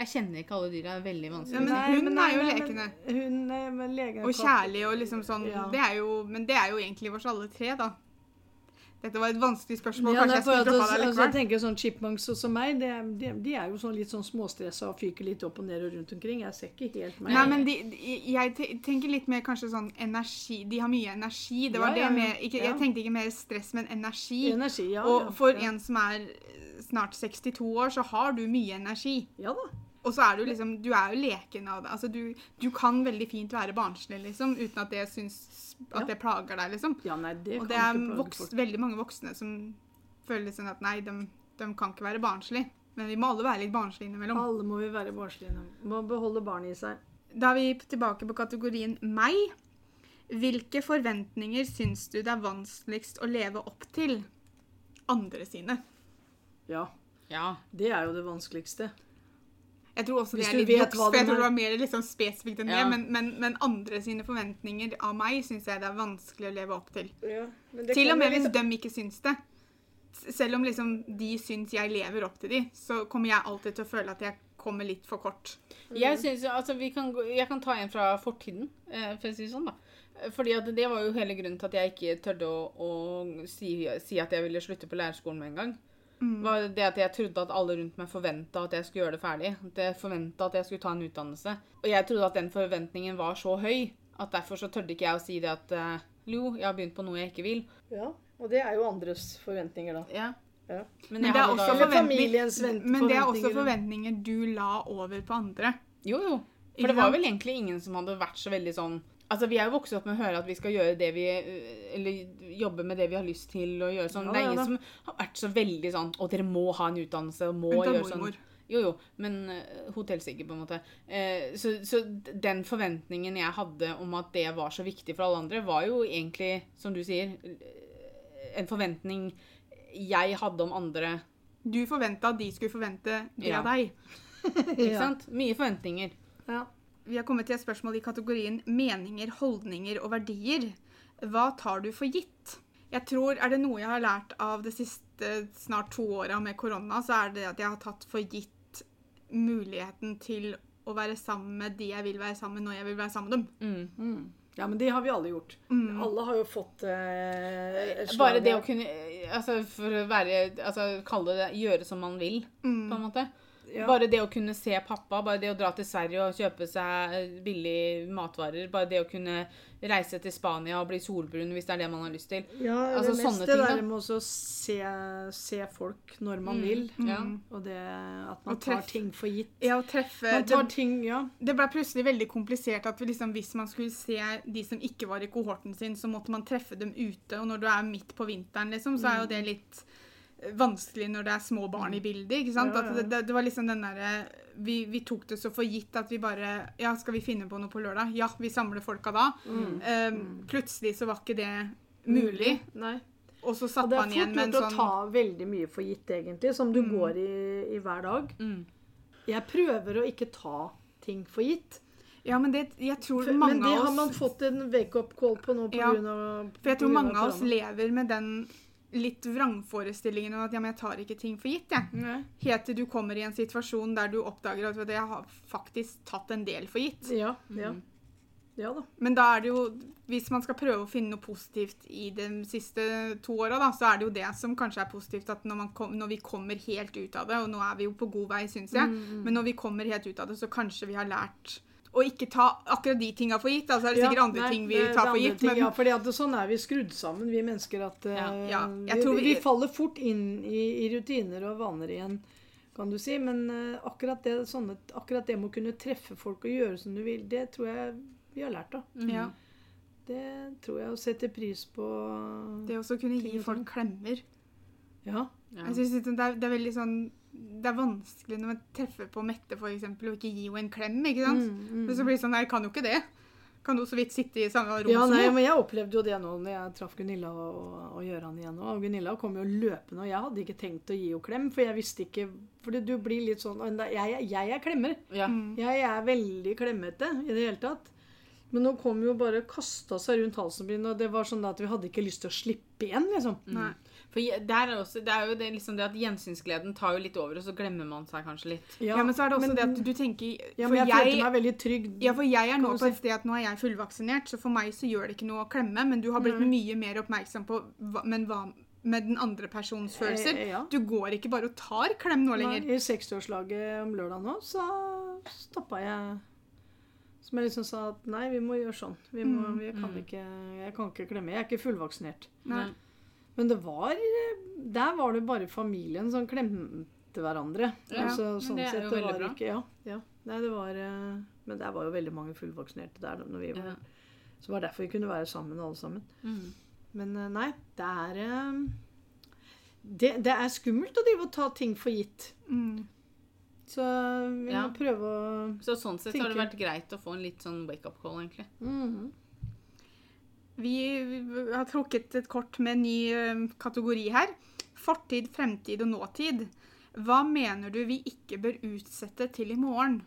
Jeg kjenner ikke alle dyra. Det er veldig Ja, vanskelig. men Nei, hund er jo nei, lekende. Hun er med legen Og kjærlig og liksom sånn Ja. det er jo, Men det er jo egentlig vårs alle tre, da. Dette var et vanskelig spørsmål. Ja, Kanskje nei, jeg skulle droppa det altså, jeg tenker sånn Chipmunks som meg, de, de, de er jo sånn litt sånn småstressa og fyker litt opp og ned og rundt omkring. Jeg ser ikke helt meg. Nei, men de, de, jeg tenker litt mer kanskje sånn energi De har mye energi. Det var Ja, ja, det med ikke, ja. Jeg tenkte ikke mer stress, men energi. Energi, ja. og for ja. en som er eh, snart 62 år, så har du mye energi. Ja da. Og så er du liksom Du er jo leken av det. Altså, du, du kan veldig fint være barnslig, liksom, uten at det syns At Ja. det plager deg, liksom. Ja, nei, det Og kan det er voks, veldig mange voksne som føler sånn at nei, de, de kan ikke være barnslige. Men vi må alle være litt barnslige innimellom. Alle må vi være barnslige. innimellom. Må beholde barnet i seg. Da er vi tilbake på kategorien meg. Hvilke forventninger syns du det er vanskeligst å leve opp til? Andre sine. Ja, Ja. det er jo det vanskeligste. Jeg tror også Hvis det er litt juks, for jeg tror det var mer sånn spesifikt enn Ja. det. Men, men, men andre sine forventninger av meg syns jeg det er vanskelig å leve opp til. Ja, Til og med hvis de ikke syns det. Selv om liksom de syns jeg lever opp til de, så kommer jeg alltid til å føle at jeg kommer litt for kort. Jeg synes, altså, vi kan, jeg kan ta en fra fortiden, eh, for å si det sånn. da. Fordi at Det var jo hele grunnen til at jeg ikke tørde å, å si, si at jeg ville slutte på lærerskolen med en gang. Var det at Jeg trodde at alle rundt meg forventa at jeg skulle gjøre det ferdig. At jeg forventa at jeg skulle ta en utdannelse. Og jeg trodde at den forventningen var så høy at derfor så tørde ikke jeg å si det at eh, Jo, jeg har begynt på noe jeg ikke vil. Ja, og det er jo andres forventninger, da. Ja. Ja. Men, Men det er også, da- men det er også forventninger. forventninger du la over på andre. Jo, jo. For det var vel egentlig ingen som hadde vært så veldig sånn Altså, Vi er jo vokst opp med å høre at vi skal gjøre det vi øh, Eller jobbe med det vi har lyst til å gjøre sånn. Ja, det er ingen ja, som har vært så veldig sånn Å, dere må ha en utdannelse og må gjøre sånn. Mor. Jo, jo, men uh, hotellsikker, på en måte. Eh, så, så den forventningen jeg hadde om at det var så viktig for alle andre, var jo egentlig, som du sier, eh, en forventning jeg hadde om andre. Du forventa at de skulle forvente det Ja. av deg. (laughs) Ikke sant? Mye forventninger. Ja. Vi har kommet til et spørsmål i kategorien meninger, holdninger og verdier. Hva tar du for gitt? Jeg tror, Er det noe jeg har lært av det siste snart to åra med korona, så er det at jeg har tatt for gitt muligheten til å være sammen med de jeg vil være sammen med, når jeg vil være sammen med dem. Mm. Mm. ja, men det har vi alle gjort. Alle har jo fått eh, Bare det å kunne Altså, for å være Altså, kalle det Gjøre som man vil, på en måte. Ja. Bare det å kunne se pappa, bare det å dra til Sverige og kjøpe seg billige matvarer, bare det å kunne reise til Spania og bli solbrun hvis det er det man har lyst til. Ja, Altså, det det ting, der med å se, se folk når man Mm, vil. ja. Og det at man tar ting for gitt. Ja, å treffe Man tar det, ting, ja. det ble plutselig veldig komplisert at liksom, hvis man skulle se de som ikke var i kohorten sin, så måtte man treffe dem ute. Og når du er midt på vinteren, liksom, så er jo det litt eh, vanskelig når det er små barn i bildet. ikke sant? Ja, ja. Det, det, det var liksom den derre vi, vi tok det så for gitt at vi bare Ja, skal vi finne på noe på lørdag? Ja, vi samler folka da. Mm. Um, plutselig så var ikke det mulig. Nei. Og så satt det er man igjen fort med en gjort å sånn ta veldig mye for gitt, egentlig, som du går i, i hver dag. Mm. Jeg prøver å ikke ta ting for gitt. Ja, men det, jeg tror For, mange men det av har man fått en wake-up call på nå Ja, pga. For jeg tror mange av oss lever med den litt vrangforestillingen om at ja, men jeg tar ikke ting for gitt, jeg. Nei. Helt til du kommer i en situasjon der du oppdager at vet jeg har faktisk tatt en del for gitt. Ja, ja. Ja da. Men da er det jo, hvis man skal prøve å finne noe positivt i de siste to åra, så er det jo det som kanskje er positivt. At når, man kom, når vi kommer helt ut av det, og nå er vi jo på god vei, syns jeg, men når vi kommer helt ut av det, så kanskje vi har lært å ikke ta akkurat de tinga for gitt. Altså er det sikkert andre nei, ting vi tar for gitt. ting, Men ja, fordi at sånn er vi skrudd sammen, vi mennesker. At eh, Ja, ja, jeg vi, tror vi, vi- faller fort inn i, i rutiner og vaner igjen, kan du si. Men uh, akkurat, det, sånne, akkurat det med å kunne treffe folk og gjøre som du vil, det tror jeg vi har lært av. ja, Det tror jeg å sette pris på det å kunne gi folk klemmer. Ja. Ja. Jeg synes det, er, det er veldig sånn Det er vanskelig når man treffer på Mette for eksempel, og ikke gi henne en klem. ikke sant? Mm, Men så blir det sånn Nei, jeg kan jo ikke det. Kan jo så vidt sitte i samme rom Ja, som nei, men Jeg opplevde jo det nå når jeg traff Gunilla og, og, og Gøran igjen. Og Gunilla kom jo løpende, og jeg hadde ikke tenkt å gi henne klem. For jeg visste ikke For du blir litt sånn Jeg, Jeg, jeg er klemmer. Ja. Mm. Jeg er veldig klemmete i det hele tatt. Men nå kom jo bare kasta seg rundt halsen min, og det var sånn at vi hadde ikke lyst til å slippe igjen, liksom. Nei. For der er også, det er jo det, liksom det at gjensynsgleden tar jo litt over, og så glemmer man seg kanskje litt. Ja, men så er det også det at du tenker ja, men jeg, følte meg veldig trygg. ja, for jeg er nå på et sted at nå er jeg fullvaksinert, så for meg så gjør det ikke noe å klemme, men du har blitt mye mer oppmerksom på hva, men hva med den andre persons følelser. Eh, ja. Du går ikke bare og tar klem nå Nei, lenger. I 60-årslaget om lørdag nå, så stoppa jeg Som jeg liksom sa at nei, vi må gjøre sånn. Vi må, Mm. jeg, kan ikke, jeg kan ikke klemme. Jeg er ikke fullvaksinert. Nei. Men det var Der var det bare familien som klemte hverandre. Ja, altså, men sånn det er sett, jo det veldig bra. ikke Ja. ja. Nei, det var eh, Men der var jo veldig mange fullvaksinerte der når vi var Ja. Så det var derfor vi kunne være sammen, alle sammen. Mm. Men eh, nei, det er eh, det, det er skummelt å drive og ta ting for gitt. Mm. Så vi Ja. må prøve å Så sånn sett så har det vært greit å få en litt sånn wake-up call, egentlig. Mhm. Vi vi har trukket et kort med en ny kategori her. Fortid, fremtid og nåtid. Hva mener du vi ikke bør utsette til i morgen?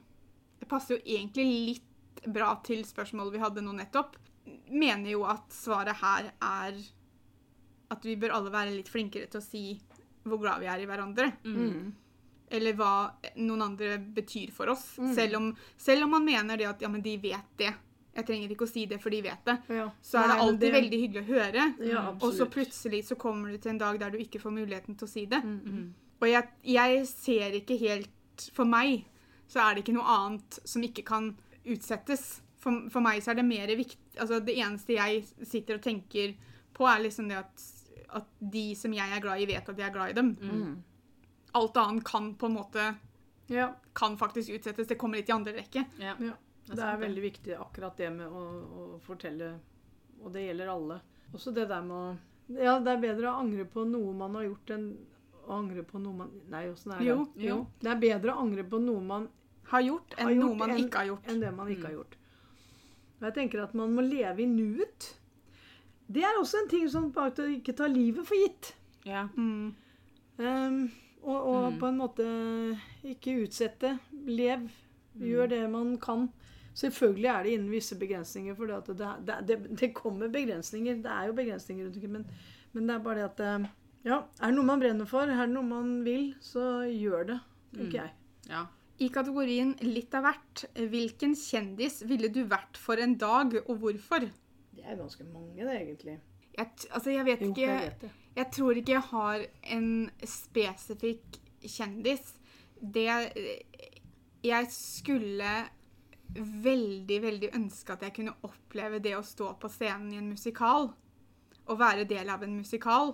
Det passer jo egentlig litt bra til spørsmålet vi hadde nå nettopp. Mener jo at svaret her er at vi bør alle være litt flinkere til å si hvor glad vi er i hverandre. Mhm. Eller hva noen andre betyr for oss. Mm. Selv, om, selv om man mener det at ja, men de vet det. Jeg trenger ikke å si det, for de vet det. Ja. Så er det Nei, det... alltid veldig hyggelig å høre. Ja, Og så plutselig så kommer du til en dag der du ikke får muligheten til å si det. Mhm. Og jeg, jeg ser ikke helt For meg så er det ikke noe annet som ikke kan utsettes. For, for meg så er det mer viktig Altså det eneste jeg sitter og tenker på, er liksom det at at de som jeg er glad i, vet at jeg er glad i dem. Mm. Alt annet kan på en måte Ja. kan faktisk utsettes. Det kommer litt i andre rekke. Ja. ja. Det er det. veldig viktig akkurat det med å, å fortelle, og det gjelder alle. Også det der med å Ja, det er bedre å angre på noe man har gjort, enn å angre på noe man Nei, åssen er det? Jo, jo. Det er bedre å angre på noe man Har gjort enn Har gjort noe man en, ikke har gjort. enn det man ikke har gjort. Og jeg tenker at man må leve i nuet. Det er også en ting som bare ikke tar livet for gitt. Ja. Mm. Ehm, og og Mm. på en måte ikke utsette. Lev. Gjør det man kan. Selvfølgelig er det innen visse begrensninger, for det, at det, det, det, det kommer begrensninger. Det er jo begrensninger rundt omkring, men, men det er bare det at eh, Ja, er det noe man brenner for, er det noe man vil, så gjør det, tenker jeg. ja. I kategorien litt av hvert, hvilken kjendis ville du vært for en dag, og hvorfor? Det er ganske mange, det, egentlig. Jeg, altså, jeg vet Jo, ikke jeg vet det. Jeg tror ikke jeg har en spesifikk kjendis. Det Jeg skulle veldig, veldig ønske at jeg kunne oppleve det å stå på scenen i en musikal. Og være del av en musikal.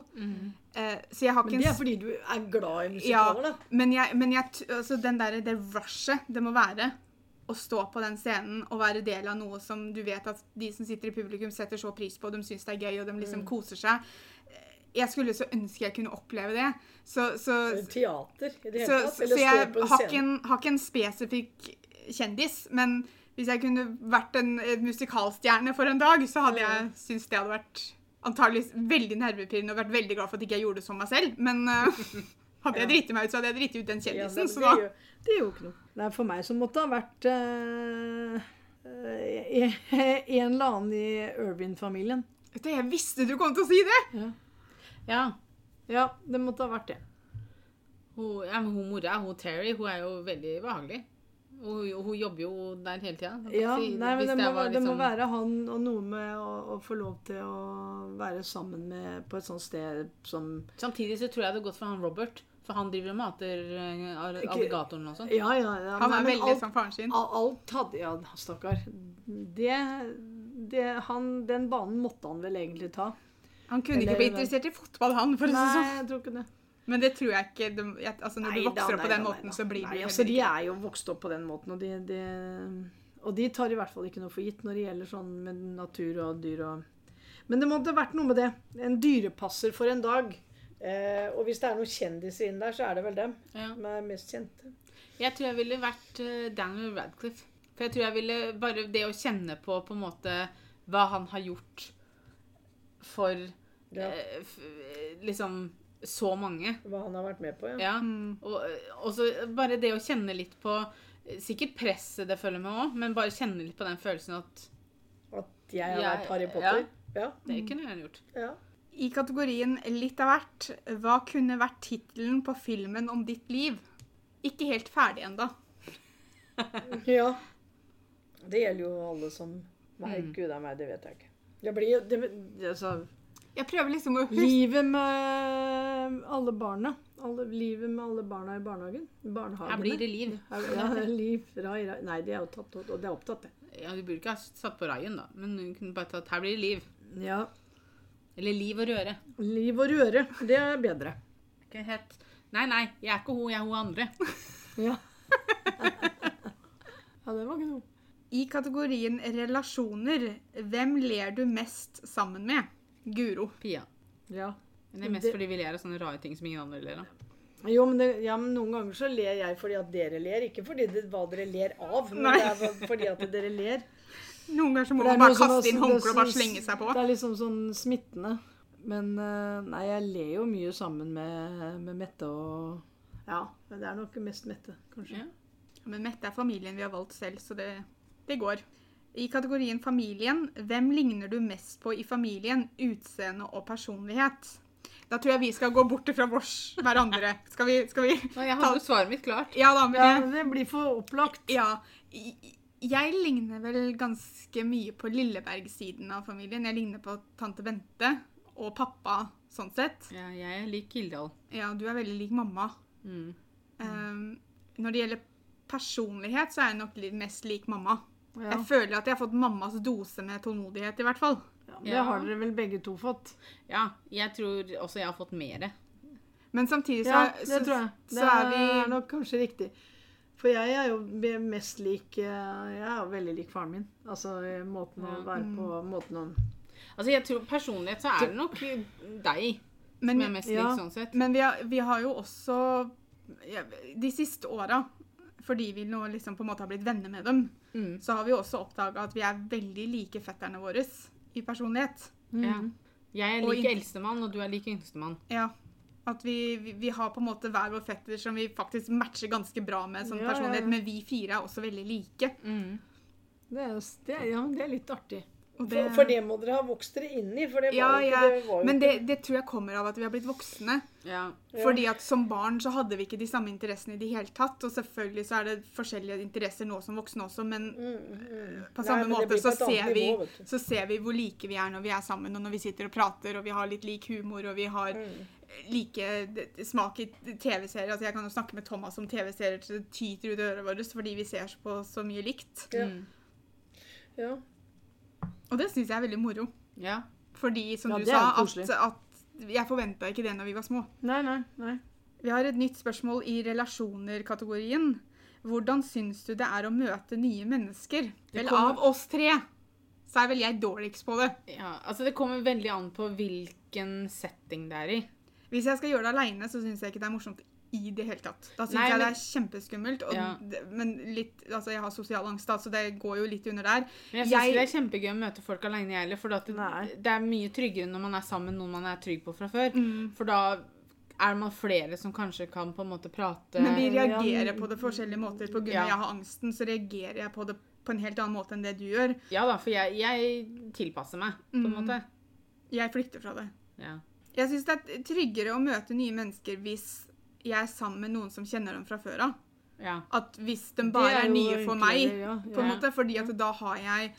Eh, så jeg har ikke Men det er fordi du er glad i ja, da. men jeg, men jeg altså den der, det rushet det må være å stå på den scenen og være del av noe som du vet at de som sitter i publikum setter så pris på, de syns det er gøy, og de Mm. liksom koser seg. Jeg skulle så ønske jeg kunne oppleve det. Så, så, Teater i det så, hele tatt. så jeg har ikke, en, har ikke en spesifikk kjendis, men hvis jeg kunne vært en, en musikalstjerne for en dag, så hadde jeg syntes det hadde vært antagelig veldig nervepirrende og vært veldig glad for at ikke jeg gjorde det som meg selv. Men uh, (laughs) hadde jeg driti meg ut, så hadde jeg driti ut den Ja, kjendisen. det, så det, da gjør, det gjør jo ikke noe. Nei, for meg så måtte det ha vært uh, uh, (laughs) en eller annen i Irvin-familien. Jeg visste du kom til å si det! Ja. Ja. ja, det måtte ha vært det. Hun, ja, men hun mora, hun Terry, hun er jo veldig behagelig. Hun, hun jobber jo der hele tida. Ja, nei, men det må, liksom... det må liksom- være han og noe med å, å få lov til å være sammen med på et sånt sted som Samtidig så tror jeg det er godt for han Robert. For han driver og mater eh, al- alligatoren og sånn. Ja, ja. ja Han er men veldig alt, som faren sin. alt hadde Ja, stakkar. Det, det han, Den banen måtte han vel egentlig ta. Han kunne Eller- ikke bli interessert i fotball, han. for å si Nei, sånn. jeg tror ikke det. Men det tror jeg ikke de, jeg, altså Når Nei du da, vokser opp nei på den da, måten, nei så blir Nei, du altså, De er jo vokst opp på den måten, og de, de, og de tar i hvert fall ikke noe for gitt når det gjelder sånn med natur og dyr og Men det måtte vært noe med det. En dyrepasser for en dag. Eh, og hvis det er noen kjendiser inn der, så er det vel dem Ja. som er mest kjente. Jeg tror jeg ville vært eh, Daniel Radcliffe. For jeg tror jeg ville Bare det å kjenne på på en måte hva han har gjort for Ja. eh, f, liksom så mange. Hva han har vært med på, ja. Ja. Mm. Og og så bare det å kjenne litt på Sikkert presset det følger med òg, men bare kjenne litt på den følelsen at At jeg har Ja, vært Harry Potter. Ja. det kunne jeg gjort. ja. I kategorien litt av hvert, hva kunne vært tittelen på filmen om ditt liv? Ikke helt ferdig ennå. (laughs) ja. Det gjelder jo alle som Nei, Mm. gud a meg, det vet jeg ikke. Det blir jo det, altså, Jeg prøver liksom å huske Livet med alle barna. Alle, livet med alle barna i barnehagen. Barnehagene. Her blir det liv. Her- Ja, liv, rai, rai. Nei, det er jo tatt, og det er opptatt, det. Ja, Du burde ikke ha satt på raien, da. Men hun kunne bare tatt 'Her blir det liv'. Ja. Eller 'Liv og røre'. Liv og røre. Det er bedre. Ikke helt. Nei, nei, jeg er ikke hun, jeg er hun andre. (laughs) Ja. (laughs) ja, det var ikke noe. I kategorien relasjoner, hvem ler du mest sammen med? Guro. Pia. Ja. Men det er mest Det- fordi vi ler av sånne rare ting som ingen andre ler av. Jo, men, det, ja, men noen ganger så ler jeg fordi at dere ler. Ikke fordi det hva dere ler av, men Nei. det er fordi at dere ler. Noen ganger så må man bare kaste inn håndkleet og bare slenge seg på. Det er liksom sånn smittende. Men eh, nei, jeg ler jo mye sammen med, med Mette og Ja, men det er nok mest Mette, kanskje. Ja. Men Mette er familien vi har valgt selv, så det, det går. I kategorien familien, hvem ligner du mest på i familien? Utseende og personlighet. Da tror jeg vi skal gå bort fra vårs hverandre. Skal vi, skal vi Å, jeg hadde jo svaret mitt klart. Ja da, men Ja, det blir for opplagt. Ja. Jeg ligner vel ganske mye på Lilleberg-siden av familien. Jeg ligner på tante Bente og pappa sånn sett. Ja, jeg er lik Kildahl. Ja, du er veldig lik mamma. Mm. Um, når det gjelder personlighet, så er jeg nok mest lik mamma. Ja. Jeg føler at jeg har fått mammas dose med tålmodighet, i hvert fall. Ja, det Ja. har dere vel begge to fått. Ja, jeg tror også jeg har fått mere. Men samtidig så, Ja, det så, tror jeg. Det er er nok kanskje riktig. For jeg er jo mest lik eh, Jeg er veldig lik faren min. Altså måten å være på, måten å Altså, jeg tror Personlighet så er det nok deg Men, som er mest lik, sånn sett. men vi, har, vi har jo også ja, De siste åra, fordi vi nå liksom på en måte har blitt venner med dem, Mm. så har vi også oppdaga at vi er veldig like fetterne våre i personlighet. Ja. Jeg er like eldstemann, og du er like yngstemann. Ja. At vi, vi, vi har på en måte hver vår fetter som vi faktisk matcher ganske bra med som Ja, personlighet, ja. men vi fire er også veldig like. Mm. det er, det, er, ja, det er litt artig. Og For, for det må dere ha vokst dere inn i. For det var Ja, ikke ja, det var jo men det, det tror jeg kommer av at vi har blitt voksne. Ja. Fordi at som barn så hadde vi ikke de samme interessene i det hele tatt. Og selvfølgelig så er det forskjellige interesser nå som voksne også, men Mm, mm. på samme Nei, måte så ser, vi, nivå, så ser vi hvor like vi er når vi er sammen, og når vi sitter og prater, og vi har litt lik humor, og vi har Mm. like smak i TV-serier. Altså jeg kan jo snakke med Thomas om TV-serier til det tyter ut i ørene våre fordi vi ser på så mye likt. Ja. Mm. Ja. Og det syns jeg er veldig moro. ja. Fordi, som Ja, du sa, at, at jeg forventa ikke det når vi var små. Nei, nei, nei. Vi har et nytt spørsmål i relasjoner-kategorien. Hvordan syns du det er å møte nye mennesker? Vel, kommer- av oss tre så er vel jeg dårligst på det. ja. Altså, det kommer veldig an på hvilken setting det er i. Hvis jeg skal gjøre det aleine, så syns jeg ikke det er morsomt i det hele tatt. Da syns jeg men- det er kjempeskummelt. Og Ja. men litt, altså jeg har sosial angst, da, så det går jo litt under der. Men jeg syns det er kjempegøy å møte folk alene, jeg heller. For at det, det er mye tryggere når man er sammen med noen man er trygg på fra før. Mm. For da er man flere som kanskje kan på en måte prate Men vi Ja, reagerer på det forskjellige måter. På grunn Ja. av jeg har angsten, så reagerer jeg på det på en helt annen måte enn det du gjør. Ja da, for jeg, jeg tilpasser meg, på en Mm. måte. Jeg flykter fra det. Ja. Jeg syns det er tryggere å møte nye mennesker hvis jeg er sammen med noen som kjenner dem fra før av. ja. At hvis de bare er, er, nye for meg, ja, på en måte, fordi at da har jeg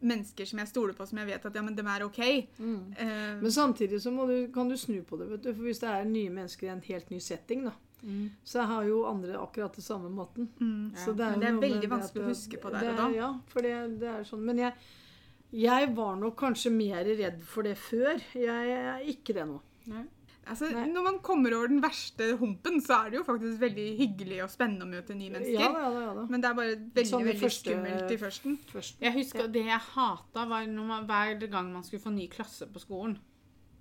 mennesker som jeg stoler på, som jeg vet at ja, men de er OK. Mm. Uh, Men samtidig så du, kan du snu på det. vet du, for Hvis det er nye mennesker i en helt ny setting, da, Mm. så har jo andre akkurat det samme måten. mm. Så det er, Men det er veldig vanskelig å huske på der det og da. Ja, for det, det er sånn. Men jeg, jeg var nok kanskje mer redd for det før. Jeg er ikke det nå. Altså, Nei. når man kommer over den verste humpen, så er det jo faktisk veldig hyggelig og spennende å møte nye mennesker. Ja da, ja da. Ja. Men det er bare veldig Sånn veldig første- skummelt i førsten. førsten. Jeg husker Det jeg hata, var når man, hver gang man skulle få ny klasse på skolen.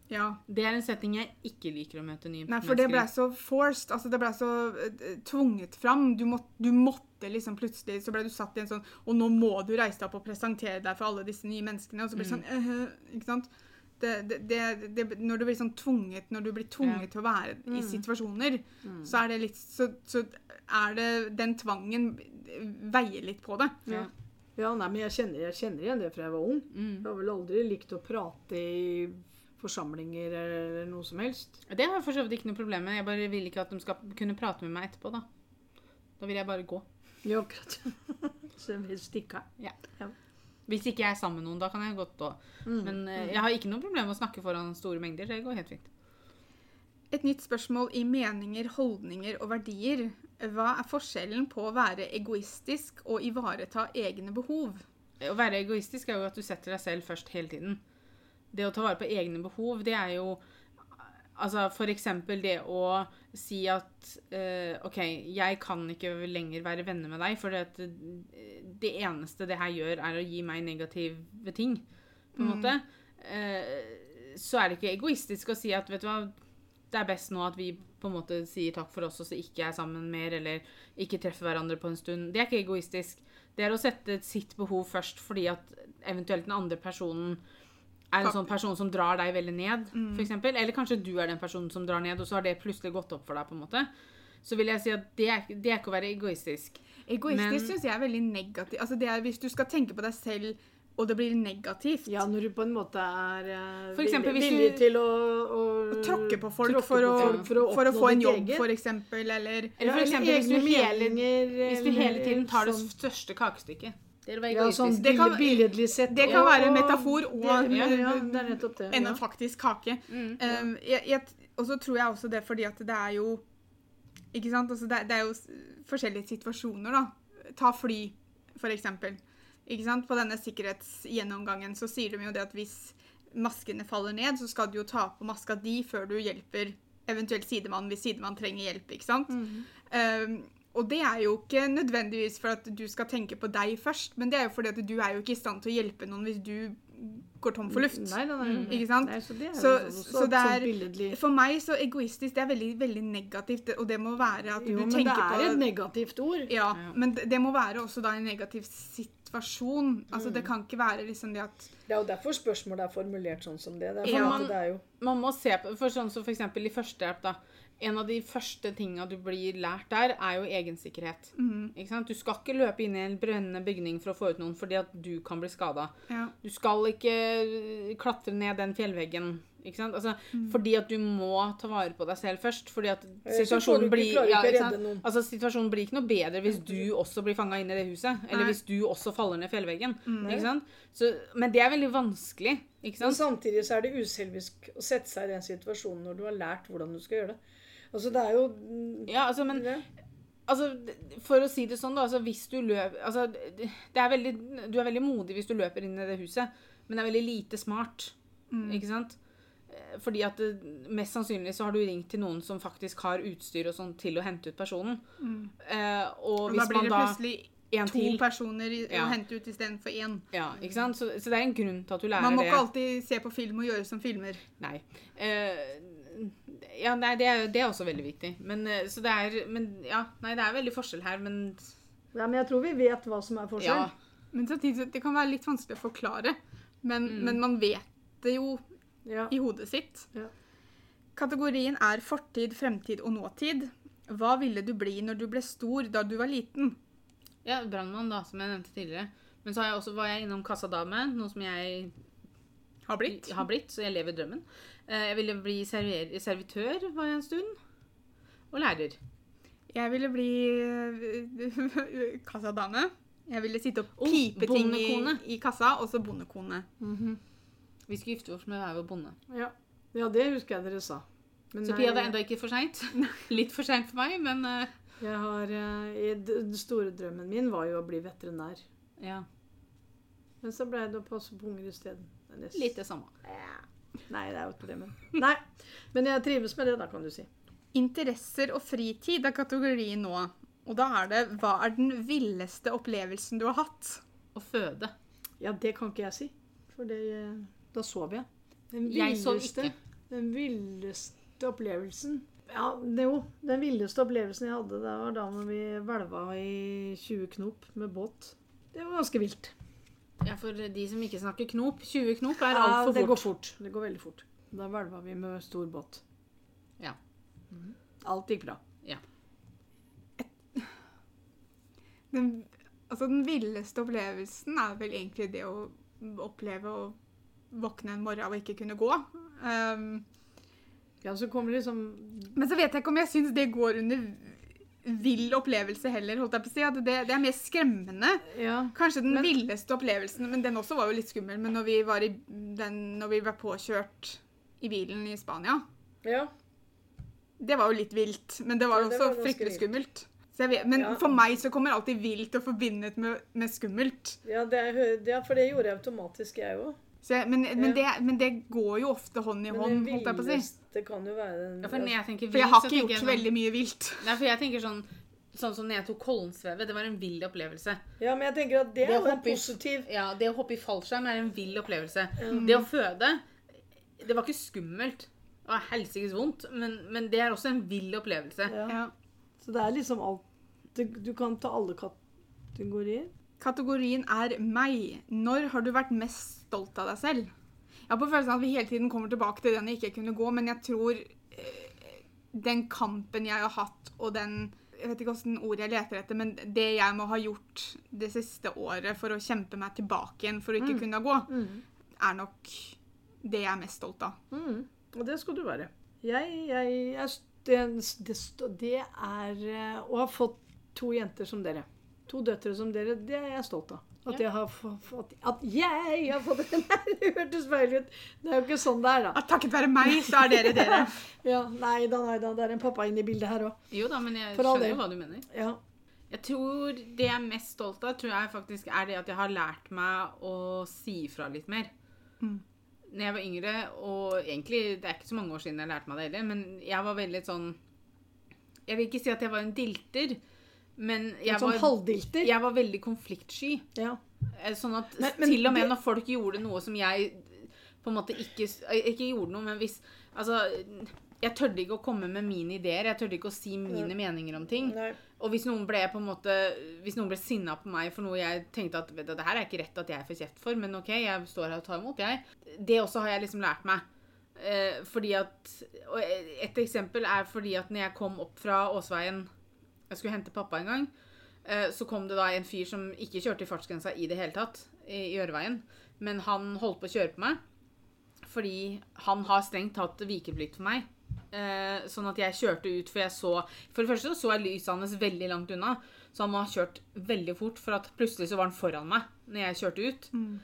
Ja. Det er en setting jeg ikke liker å møte nye Nei, for det ble så forced. Altså, det ble så uh, tvunget fram. Du, må, du måtte liksom plutselig Så ble du satt i en sånn Og nå må du reise deg opp og presentere deg for alle disse nye menneskene. Og så blir det sånn Mm. øh, Ikke sant? Det, det, det, når du blir sånn tvunget Når du blir tvunget til å være i Mm. situasjoner, Mm. så er det litt så, så er det Den tvangen veier litt på det. Ja. Ja, nei, men jeg kjenner, jeg kjenner igjen det fra jeg var ung. Mm. Jeg har vel aldri likt å prate i forsamlinger eller noe som helst. Det har jeg for så vidt ikke noe problem med. Jeg bare vil ikke at de skal kunne prate med meg etterpå, da. Da vil jeg bare gå. Ja, akkurat. (laughs) Så jeg vil stikke av. Hvis ikke jeg er sammen med noen, da kan jeg godt òg. Mm. Men eh, jeg har ikke noe problem med å snakke foran store mengder. Det går helt fint. Et nytt spørsmål i meninger, holdninger og verdier. Hva er forskjellen på å være egoistisk og ivareta egne behov? Å være egoistisk er jo at du setter deg selv først hele tiden. Det å ta vare på egne behov, det er jo Altså eksempel det å si at uh, OK, jeg kan ikke lenger være venner med deg, for det, det eneste det her gjør, er å gi meg negative ting, på en Mm. måte. Uh, så er det ikke egoistisk å si at vet du hva, det er best nå at vi på en måte sier takk for oss og så ikke er sammen mer, eller ikke treffer hverandre på en stund. Det er ikke egoistisk. Det er å sette sitt behov først fordi at eventuelt den andre personen er en sånn person som drar deg veldig ned, Mm. for eksempel. Eller kanskje du er den personen som drar ned, og så har det plutselig gått opp for deg, på en måte. Så vil jeg si at det er, det er ikke å være egoistisk. Egoistisk syns synes jeg er veldig negativt. Altså det er Hvis du skal tenke på deg selv, og det blir negativt Ja, når du på en måte er uh, eksempel villig, du- villig til å, å Å tråkke på folk tråkke for, på å, folk for å for å få en jobb, f.eks. for eksempel, eller Eller for eksempel hvis du, hele, hvis du hele tiden tar det sånn- største kakestykket. Det Ja, sånn. Det kan- billedlig sett. det kan være en metafor og- det, ja, ja, det er nettopp det. enn Ja. en faktisk kake. Mm. Um, jeg, jeg, og så tror jeg også det fordi at det er jo Ikke sant? Altså det, det er jo forskjellige situasjoner, da. Ta fly, for eksempel. Ikke sant? På denne sikkerhetsgjennomgangen så sier de jo det at hvis maskene faller ned, så skal du jo ta på maska di før du hjelper eventuelt sidemannen hvis sidemann trenger hjelp. ikke sant? Um, og det er jo ikke nødvendigvis for at du skal tenke på deg først, men det er jo fordi at du er jo ikke i stand til å hjelpe noen hvis du går tom for luft. Nei, nei, nei. Ikke sant? Nei, så det er Så, jo så det sånn er. For meg så egoistisk, det er veldig, veldig negativt, og det må være at Jo, du men det er et negativt ord. Ja, men det, det må være også da en negativ situasjon. Altså Mm. Det kan ikke være liksom det at Det er jo derfor spørsmålet er formulert sånn som det. Det er, Ja. man, det er jo Man må se på for sånn som for eksempel i førstehjelp, da. En av de første tinga du blir lært der, er jo egensikkerhet. Mm. Ikke sant? Du skal ikke løpe inn i en brennende bygning for å få ut noen fordi at du kan bli skada. ja. Du skal ikke øh, klatre ned den fjellveggen. Ikke sant? Altså, Mm. Fordi at du må ta vare på deg selv først. Fordi at situasjonen blir ja. Altså, situasjonen blir ikke noe bedre hvis du også blir fanga inn i det huset. Eller Nei. hvis du også faller ned fjellveggen. Mm. Ikke sant? Så, men det er veldig vanskelig. Ikke Men samtidig så er det uselvisk å sette seg i den situasjonen når du har lært hvordan du skal gjøre det. Altså, det er jo Ja, altså, men Ja. Altså, for å si det sånn, da. Altså, hvis du løper altså, det er veldig, Du er veldig modig hvis du løper inn i det huset, men det er veldig lite smart. Ikke sant? Eh, Fordi at det, mest sannsynlig så har du ringt til noen som faktisk har utstyr og sånn til å hente ut personen. Eh, og Og da blir det plutselig En to til. personer i, Ja. å hente ut istedenfor én. Ja, ikke sant? Så, så det er en grunn til at du lærer det. Man må det. ikke alltid se på film og gjøre som filmer. Nei. Eh, ja, nei, det er, det er også veldig viktig. Men, eh, så det er Men ja, nei, det er veldig forskjell her, men Ja, men jeg tror vi vet hva som er forskjell. ja. Men samtidig det kan være litt vanskelig å forklare. Men, Mm. men man vet det jo Ja. i hodet sitt. Ja. Kategorien er fortid, fremtid og nåtid. Hva ville du bli når du ble stor da du var liten? Ja, brannmann, da, som jeg nevnte tidligere. Men så har jeg også, var jeg innom kassadame, noe som jeg Har blitt? har blitt, så jeg lever drømmen. Eh, Jeg ville bli servitør, var jeg en stund. Og lærer. Jeg ville bli (laughs) øh, kassadame. Jeg ville sitte og Oh, pipe ting i, i kassa, og så bondekone. Vi skulle gifte oss med hver vår bonde. Ja. ja, det husker jeg dere sa. Men Så Pia, det er enda ikke for seint. (laughs) Litt for seint for meg, men uh... jeg har, uh, i- Den store drømmen min var jo å bli veterinær. ja. Men så ble det å passe på unger isteden. Det Litt det samme. Ja. Nei, det er jo ikke det, men Nei. Men jeg trives med det, da, kan du si. Interesser og fritid er kategorien nå. Og da er det hva er den villeste opplevelsen du har hatt? Å føde. Ja, det kan ikke jeg si. For det, eh, da sov jeg. Den Jeg villeste- ikke. Den villeste opplevelsen Ja, det jo. Den villeste opplevelsen jeg hadde, det var da når vi hvelva i 20 knop med båt. Det var ganske vilt. Ja, for de som ikke snakker knop. 20 knop er Ja, altfor det går fort. fort. Det går veldig fort. Da hvelva vi med stor båt. Ja. Alt gikk bra. Den, altså den villeste opplevelsen er vel egentlig det å oppleve å våkne en morgen og ikke kunne gå. Um, Ja, så kommer det liksom men så vet jeg ikke om jeg syns det går under vill opplevelse heller. holdt jeg på å si. At det, det er mer skremmende. Ja. Kanskje den Men- villeste opplevelsen, men den også var jo litt skummel. Men når vi var, i, den, når vi var påkjørt i bilen i Spania, ja. det var jo litt vilt. Men det var jo ja, også fryktelig skummelt. Så jeg vet, men Ja. for meg så kommer alltid vilt og forbindet med, med skummelt. Ja, det ja, for det gjorde jeg automatisk, jeg òg. Så jeg, men, men, Ja. det, men det går jo ofte hånd i Men hånd, det holdt jeg på å si. villeste kan jo være den Ja, for jeg vilt, For jeg har ikke gjort sånn- veldig mye vilt. Nei, for jeg tenker sånn Sånn som når jeg tok Kollensvevet. Det var en vill opplevelse. Ja, men jeg tenker at det Det er jo en positiv Ja, Det å hoppe i fallskjerm er en vill opplevelse. Det å føde Det var ikke skummelt. Det var helsikes vondt, men, men det er også en vill opplevelse. ja. Ja. Så det er liksom alt Du, du kan ta alle kategorier. Kategorien er meg. Når har du vært mest stolt av deg selv? Jeg har på følelsen at vi hele tiden kommer tilbake til den jeg ikke kunne gå, men jeg tror eh, den kampen jeg har hatt, og den jeg vet ikke hvilket ord jeg leter etter, men det jeg må ha gjort det siste året for å kjempe meg tilbake igjen for å ikke kunne gå, er nok det jeg er mest stolt av. Mm. Og det skal du være. Jeg, jeg, jeg det, det, det er eh, Å ha fått to jenter som dere. To døtre som dere, det er jeg stolt av. At jeg har fått At jeg har fått Nei, (laughs) det hørtes feil ut. Det er jo ikke sånn det er, da. At takket være meg, så er dere dere. (laughs) Ja, Nei da, nei da. Det er en pappa inne i bildet her òg. Jo da, men jeg skjønner jo hva du mener. Ja. Jeg tror Det jeg er mest stolt av, tror jeg faktisk er det at jeg har lært meg å si ifra litt mer. når jeg var yngre, og egentlig det er ikke så mange år siden jeg lærte meg det heller, men jeg var veldig sånn Jeg vil ikke si at jeg var en dilter, men jeg, Sånn var, jeg var veldig konfliktsky. Ja. Eh, Sånn at Men- men til og med når folk gjorde noe som jeg på en måte ikke Ikke gjorde noe, men hvis Altså, jeg tørde ikke å komme med mine ideer. Jeg tørde ikke å si mine meninger om ting. Nei. Og hvis noen ble på en måte Hvis noen ble sinna på meg for noe jeg tenkte at vet du, det her er ikke rett at jeg får kjeft for, men OK, jeg står her og tar imot, jeg. Det også har jeg liksom lært meg. Eh, fordi at Og et eksempel er fordi at når jeg kom opp fra Åsveien Jeg skulle hente pappa en gang. eh, Så kom det da en fyr som ikke kjørte i fartsgrensa i det hele tatt, i øreveien, Men han holdt på å kjøre på meg. Fordi han har strengt tatt vikeplikt for meg. Eh, sånn at jeg kjørte ut, for jeg så For det første så jeg lyset hans veldig langt unna. Så han må ha kjørt veldig fort, for at plutselig så var han foran meg når jeg kjørte ut. Mm.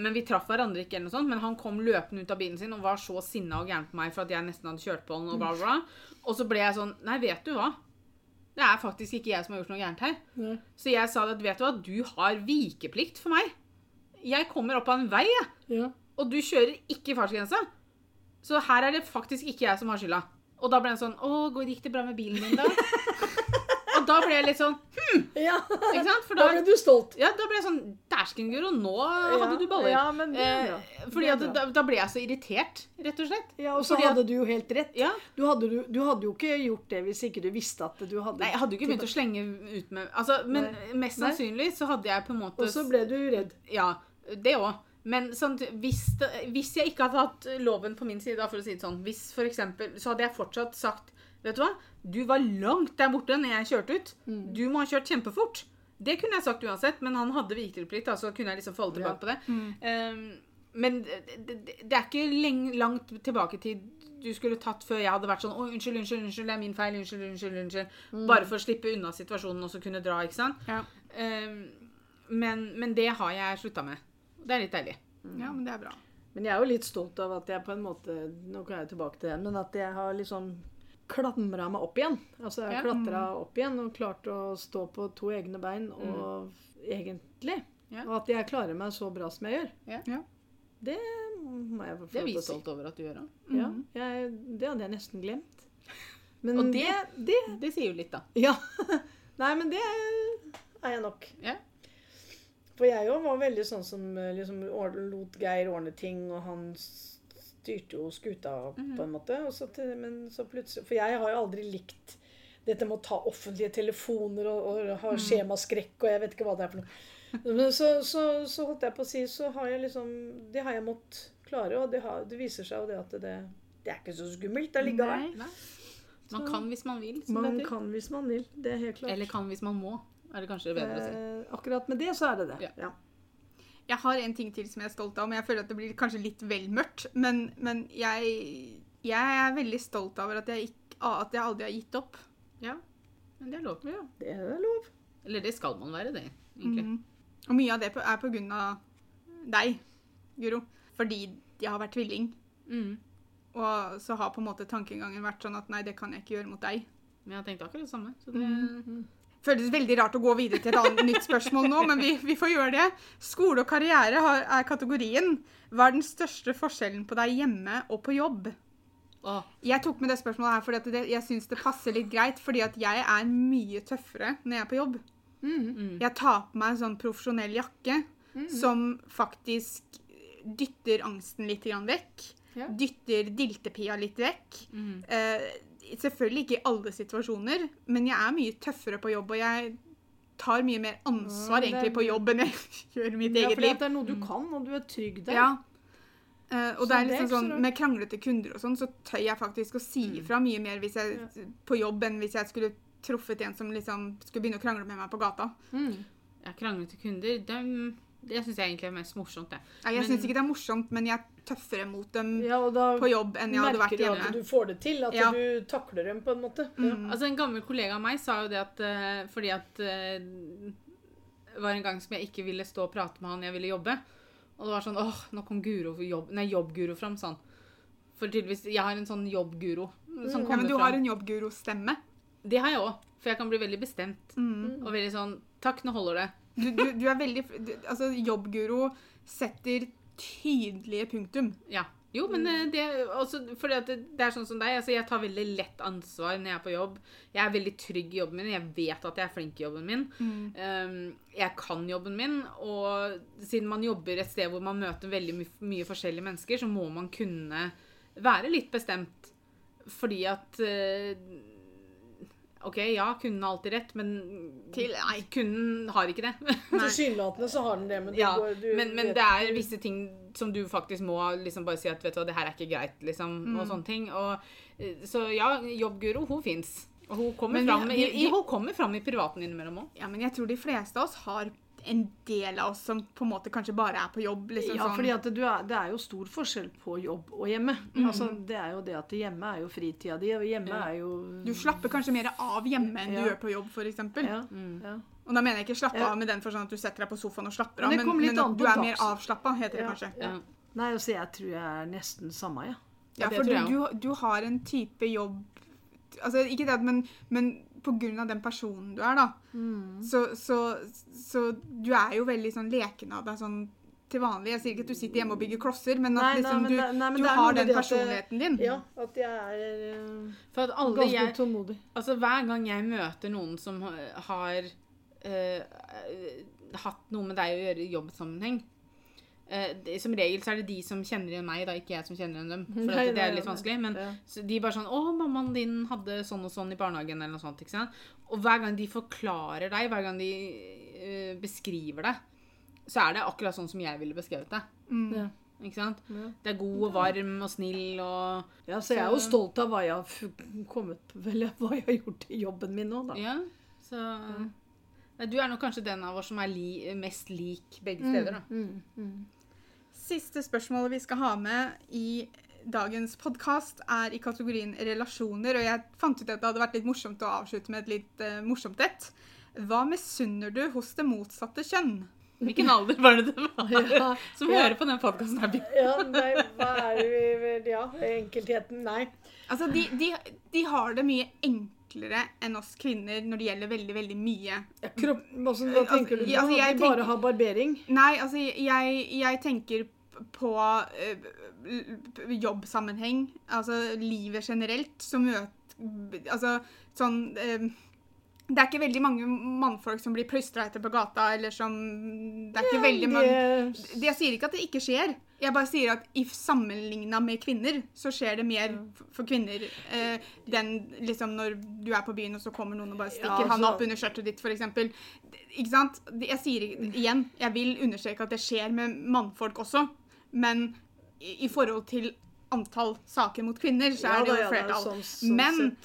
men vi traff hverandre ikke, eller noe sånt, men han kom løpende ut av bilen sin og var så sinna og gæren på meg for at jeg nesten hadde kjørt på han. Og bla, bla, bla. Og så ble jeg sånn Nei, vet du hva? Det er faktisk ikke jeg som har gjort noe gærent her. Nei. Så jeg sa at vet du hva, du har vikeplikt for meg. Jeg kommer opp av en vei, jeg. Ja. Og du kjører ikke fartsgrensa. Så her er det faktisk ikke jeg som har skylda. Og da ble han sånn Å, gikk det bra med bilen din, da? (laughs) da ble jeg litt sånn ja. Ikke sant? For Da da, ble du stolt. ja, da ble jeg sånn Dæsken, Guro, nå hadde du baller. Ja, men det er bra. Eh, fordi Det er at bra. da, da ble jeg så irritert, rett og slett. Ja, og så fordi at- hadde du jo helt rett. Ja. Du hadde, du, du hadde jo ikke gjort det hvis ikke du visste at du hadde Nei, jeg hadde jo ikke begynt å slenge ut med altså, Men Nei. mest sannsynlig så hadde jeg på en måte Og så ble du redd. Ja, det òg. Men sånn, hvis, det, hvis jeg ikke hadde hatt loven på min side, da, for å si det sånn Hvis for eksempel, Så hadde jeg fortsatt sagt Vet du hva? Du var langt der borte når jeg kjørte ut. Mm. Du må ha kjørt kjempefort. Det kunne jeg sagt uansett, men han hadde vikeplikt, så kunne jeg liksom falle tilbake Ja. på det. Um, men det, det, det er ikke lenge, langt tilbake til du skulle tatt før jeg hadde vært sånn Å, unnskyld, unnskyld, unnskyld, det er min feil. Unnskyld, unnskyld, unnskyld. Mm. Bare for å slippe unna situasjonen og så kunne dra, ikke sant? Ja. Um, men, men det har jeg slutta med. Det er litt deilig. ja, men det er bra. Men jeg er jo litt stolt av at jeg på en måte Nå kan jeg tilbake til den, men at jeg har liksom klamra meg opp igjen. Altså jeg Ja. klatra opp igjen og klarte å stå på to egne bein, og egentlig. Ja. Og at jeg klarer meg så bra som jeg gjør. Ja. Ja. Det må jeg få Det er vi stolt over at du gjør. da. Ja, jeg, det hadde jeg nesten glemt. (laughs) Men Og det, det- det Det sier jo litt, da. (laughs) Ja. Nei, men det er jeg nok. Ja. For jeg òg var veldig sånn som eh, liksom lot Geir ordne ting, og han styrte jo skuta Mhm. på en måte. Og så til, men så plutselig For jeg har jo aldri likt dette med å ta offentlige telefoner og, og Mhm. ha skjemaskrekk og jeg vet ikke hva det er for noe. Men så, så, så holdt jeg på å si, så har jeg liksom Det har jeg måttet klare, og det, har, det viser seg jo det at det, det er ikke så skummelt allikevel. der Man kan hvis man vil. Man det kan hvis man vil. Det er helt klart. Eller kan hvis man må, er det kanskje bedre å si. Eh, akkurat med det så er det det. Ja. Ja. Jeg har en ting til som jeg er stolt av, men jeg føler at det blir kanskje litt vel mørkt. Men, men jeg, jeg er veldig stolt over at jeg, ikke, at jeg aldri har gitt opp. Ja, men det er lov. Ja, det er lov. Eller det skal man være, det, egentlig. Mm. Og mye av det er på grunn av deg, Guro. Fordi jeg har vært tvilling. Mm. Og så har på en måte tankegangen vært sånn at nei, det kan jeg ikke gjøre mot deg. Men jeg har tenkt akkurat det samme. Så det, Mhm. Føles veldig rart å gå videre til et annet nytt spørsmål nå, men vi, vi får gjøre det. Skole og karriere har, er kategorien. Hva er den største forskjellen på deg hjemme og på jobb? Åh, Jeg tok med det spørsmålet her fordi at det, jeg syns det passer litt greit, fordi at jeg er mye tøffere når jeg er på jobb. mm. Jeg tar på meg en sånn profesjonell jakke som faktisk dytter angsten litt grann vekk. Ja. Dytter diltepia litt vekk. Mm. Eh, selvfølgelig ikke i alle situasjoner, men jeg er mye tøffere på jobb, og jeg tar mye mer ansvar Ja, egentlig på jobb enn jeg (laughs) gjør i mitt eget liv. Ja, for det er noe du kan, og du er trygg der. Ja. Eh, og Så det er liksom sånn. Med kranglete kunder og sånn, så tør jeg faktisk å si Mm. ifra mye mer hvis jeg, på jobb enn hvis jeg skulle truffet en som liksom skulle begynne å krangle med meg på gata. Mm. kranglete krangler kunder. dem- det syns jeg egentlig er mest morsomt. det. Nei, jeg Men- syns ikke det er morsomt, men jeg er tøffere mot dem Ja, og da på jobb enn jeg hadde vært merker du at du får det til, at Ja. du takler dem på en måte. Ja. Mm. Altså En gammel kollega av meg sa jo det at uh, fordi at Det var en gang som jeg ikke ville stå og prate med han, jeg ville jobbe. Og det var sånn åh, nå kom Guro jobb, nei, jobbguro fram, sa han. For tydeligvis Jeg har en sånn jobbguro som mm. kommer men du fram. har en jobbguro-stemme. Det har jeg òg. For jeg kan bli veldig bestemt. Mm. Og veldig sånn Takk, nå holder det. Du, du, du er veldig du, Altså, jobbguro setter tydelige punktum. Ja. Jo, men eh, det, også, fordi at det, det er sånn som deg. Altså, jeg tar veldig lett ansvar når jeg er på jobb. Jeg er veldig trygg i jobben min. Jeg vet at jeg er flink i jobben min. Um, jeg kan jobben min. Og siden man jobber et sted hvor man møter veldig my mye forskjellige mennesker, så må man kunne være litt bestemt. Fordi at eh, OK, ja, kunden har alltid rett, men Til- nei. kunden har ikke det. (laughs) Tilsynelatende så har den det, men, Ja, går- du men, men det er visse ting som du faktisk må liksom bare si at vet du hva, det her er ikke greit, liksom, Mm. og sånne ting. Og, eh, så ja, jobbguro, hun fins. Og hun kommer, Men fram, i, i, hun kommer fram i privaten innimellom òg. Ja, men jeg tror de fleste av oss har en del av oss som på en måte kanskje bare er på jobb. liksom Ja, sånn. fordi er, det er jo stor forskjell på jobb og hjemme. Altså, det er jo det at hjemme er jo fritida di, og hjemme Ja. er jo Du slapper kanskje mer av hjemme enn Ja. du gjør på jobb, f.eks. ja, ja. Og da mener jeg ikke slappe Ja. av med den forstand at du setter deg på sofaen og slapper av, men, men, men at du er mer avslappa, heter det kanskje. Ja. Nei, altså, jeg tror jeg er nesten samme, jeg. Ja, for du, du, du har en type jobb Altså, ikke det, men, men av den personen du er, da, Mm. så, så, så du er jo veldig sånn leken av deg sånn til vanlig. Jeg sier ikke at du sitter hjemme og bygger klosser, men at Nei, nei, liksom, men du, nei, men du har den personligheten din. Ja, at jeg er uh, For at alle ganske jeg tålmodig. Altså, hver gang jeg møter noen som har uh, hatt noe med deg å gjøre i jobbsammenheng eh, det, Som regel så er det de som kjenner igjen meg, da, ikke jeg som kjenner igjen dem. (laughs) For Nei, at det nei, er litt vanskelig. Men Ja. så de bare sånn 'Å, mammaen din hadde sånn og sånn i barnehagen', eller noe sånt. ikke sant? Og hver gang de forklarer deg, hver gang de uh, beskriver deg, så er det akkurat sånn som jeg ville beskrevet det. Mm. Ja. Ikke sant? Ja. Det er god og varm og snill og Ja, så jeg er jo stolt av hva jeg har kommet Vel, (laughs) hva jeg har gjort i jobben min nå, da. Ja, så Du er nok kanskje den av oss som er li, mest lik begge Mm. steder, da. Mm, mm. Siste spørsmålet vi skal ha med i dagens podkast, er i kategorien relasjoner. Og jeg fant ut at det hadde vært litt morsomt å avslutte med et litt uh, morsomt et. Hva misunner du hos det motsatte kjønn? Hvilken alder var det det var (laughs) Ja, (laughs) som ja. hører på den podkasten her? Ja, nei, hva er det vi Ja, enkeltheten, nei. Altså, de, de, de har det mye enklere enn oss kvinner når det gjelder veldig, veldig mye. Ja, kropp, altså, hva Altså, tenker du på? ja, altså, jeg At de bare tenker- har barbering? Nei, altså, jeg, jeg tenker på eh, l- jobbsammenheng, altså livet generelt, så møter Altså sånn eh, Det er ikke veldig mange mannfolk som blir plystra etter på gata, eller som Det er ikke veldig mange det, Jeg sier ikke at det ikke skjer. Jeg bare sier at i sammenligna med kvinner, så skjer det mer for kvinner. Eh, den liksom når du er på byen, og så kommer noen og bare stikker Ja, han altså- opp under skjørtet ditt, f.eks. Ikke sant? Jeg sier igjen, jeg vil understreke at det skjer med mannfolk også, men i, i forhold til antall saker mot kvinner, så er det jo ja flertall. sånn- sånn Men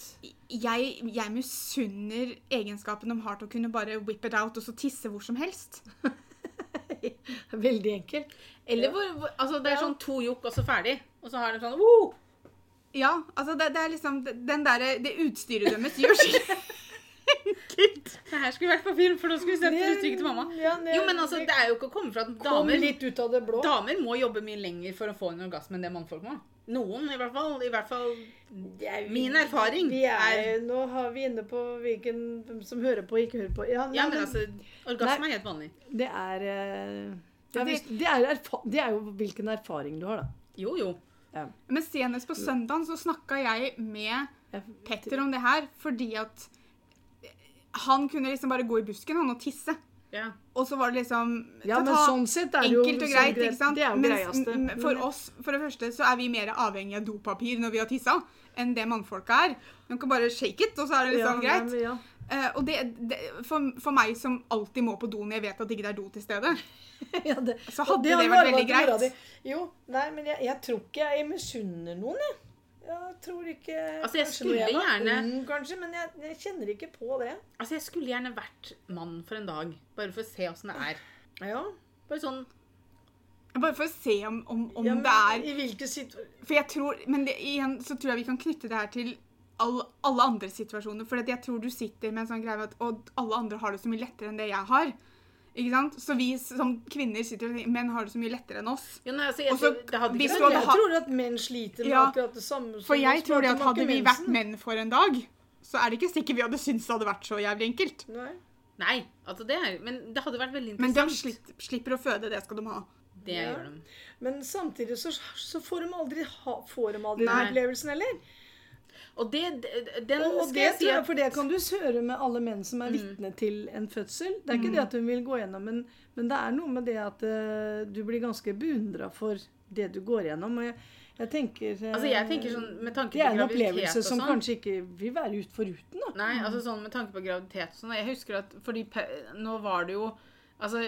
jeg, jeg misunner egenskapen de har til å kunne bare whip it out og så tisse hvor som helst. (laughs) Veldig enkelt. Eller hvor, hvor Altså, det er Ja. sånn to jokk, og så ferdig. Og så har de sånn Woo! Ja, altså det, det er liksom den der, Det utstyret deres gjør (laughs) skikkelig enkelt. Det her skulle vært på film, for da skulle vi sett Det- uttrykket til mamma. Ja, det- Jo, men altså, det er jo ikke å komme fra at damer litt ut av det blå. Damer må jobbe mye lenger for å få en orgasme enn det mannfolk må. Noen, i hvert fall. I hvert fall Det er- Min erfaring vi er, Nå har vi inne på hvilken hvem som hører på og ikke hører på. Ja, nei, Ja, men altså, orgasme Nei. er helt vanlig. Det er eh, det- er, det, er det er jo hvilken erfaring du har, da. Jo, jo. Men senest på søndagen så snakka jeg med Petter om det her, fordi at han kunne liksom bare gå i busken han og tisse. Ja. Og så var det liksom Ja, men ta- sånn sett er det jo Enkelt og sånn greit, greit. ikke sant? Det er jo Mens greieste. m- for oss, for det første, så er vi mer avhengig av dopapir når vi har tissa, enn det mannfolka er. De kan bare shake it, og så er det liksom ja, greit. Ja, Ja. Uh, og det, det for, for meg som alltid må på do når jeg vet at det ikke er do til stede, (laughs) Ja, det, så hadde det, vært veldig greit. Jo, nei, men jeg, jeg tror ikke jeg misunner noen, jeg. Jeg tror ikke Altså, jeg kanskje skulle jeg var gjerne- ung, kanskje, men jeg, jeg kjenner ikke på det. Altså, jeg skulle gjerne vært mann for en dag, bare for å se åssen det er. Ja, Bare sånn Bare for å se om, om, om ja men det er I hvilke situasjoner For jeg tror, Men det, igjen så tror jeg vi kan knytte det her til all, alle andre situasjoner. For jeg tror du sitter med en sånn greie med at og alle andre har det så mye lettere enn det jeg har. Ikke sant? Så vi som kvinner sitter og sier menn har det så mye lettere enn oss. Ja, nei, altså, jeg, Også, tror- det hadde ikke du Men hadde jeg tror at menn sliter med Ja, akkurat det samme. som For jeg tror det at hadde vi vi vært menn for en dag, så er det ikke sikkert vi hadde syntes det hadde vært så jævlig enkelt. Nei. Nei, altså det er Men det hadde vært veldig interessant. Men de slipper, å føde, det skal de ha. Det Ja. gjør de. Men samtidig så, så får de aldri, ha, får de aldri den opplevelsen heller. Og det, den Og, og det si at for det kan du høre med alle menn som er vitne til en fødsel. Det er ikke det at hun vil gå gjennom, men, men det er noe med det at uh, du blir ganske beundra for det du går gjennom. Og jeg, jeg tenker eh, Altså, jeg tenker sånn med tanke Det er en opplevelse som sånn. kanskje ikke vil være ut foruten. da. Nei, altså sånn med tanke på graviditet og sånn. Jeg husker at fordi nå var det jo Altså,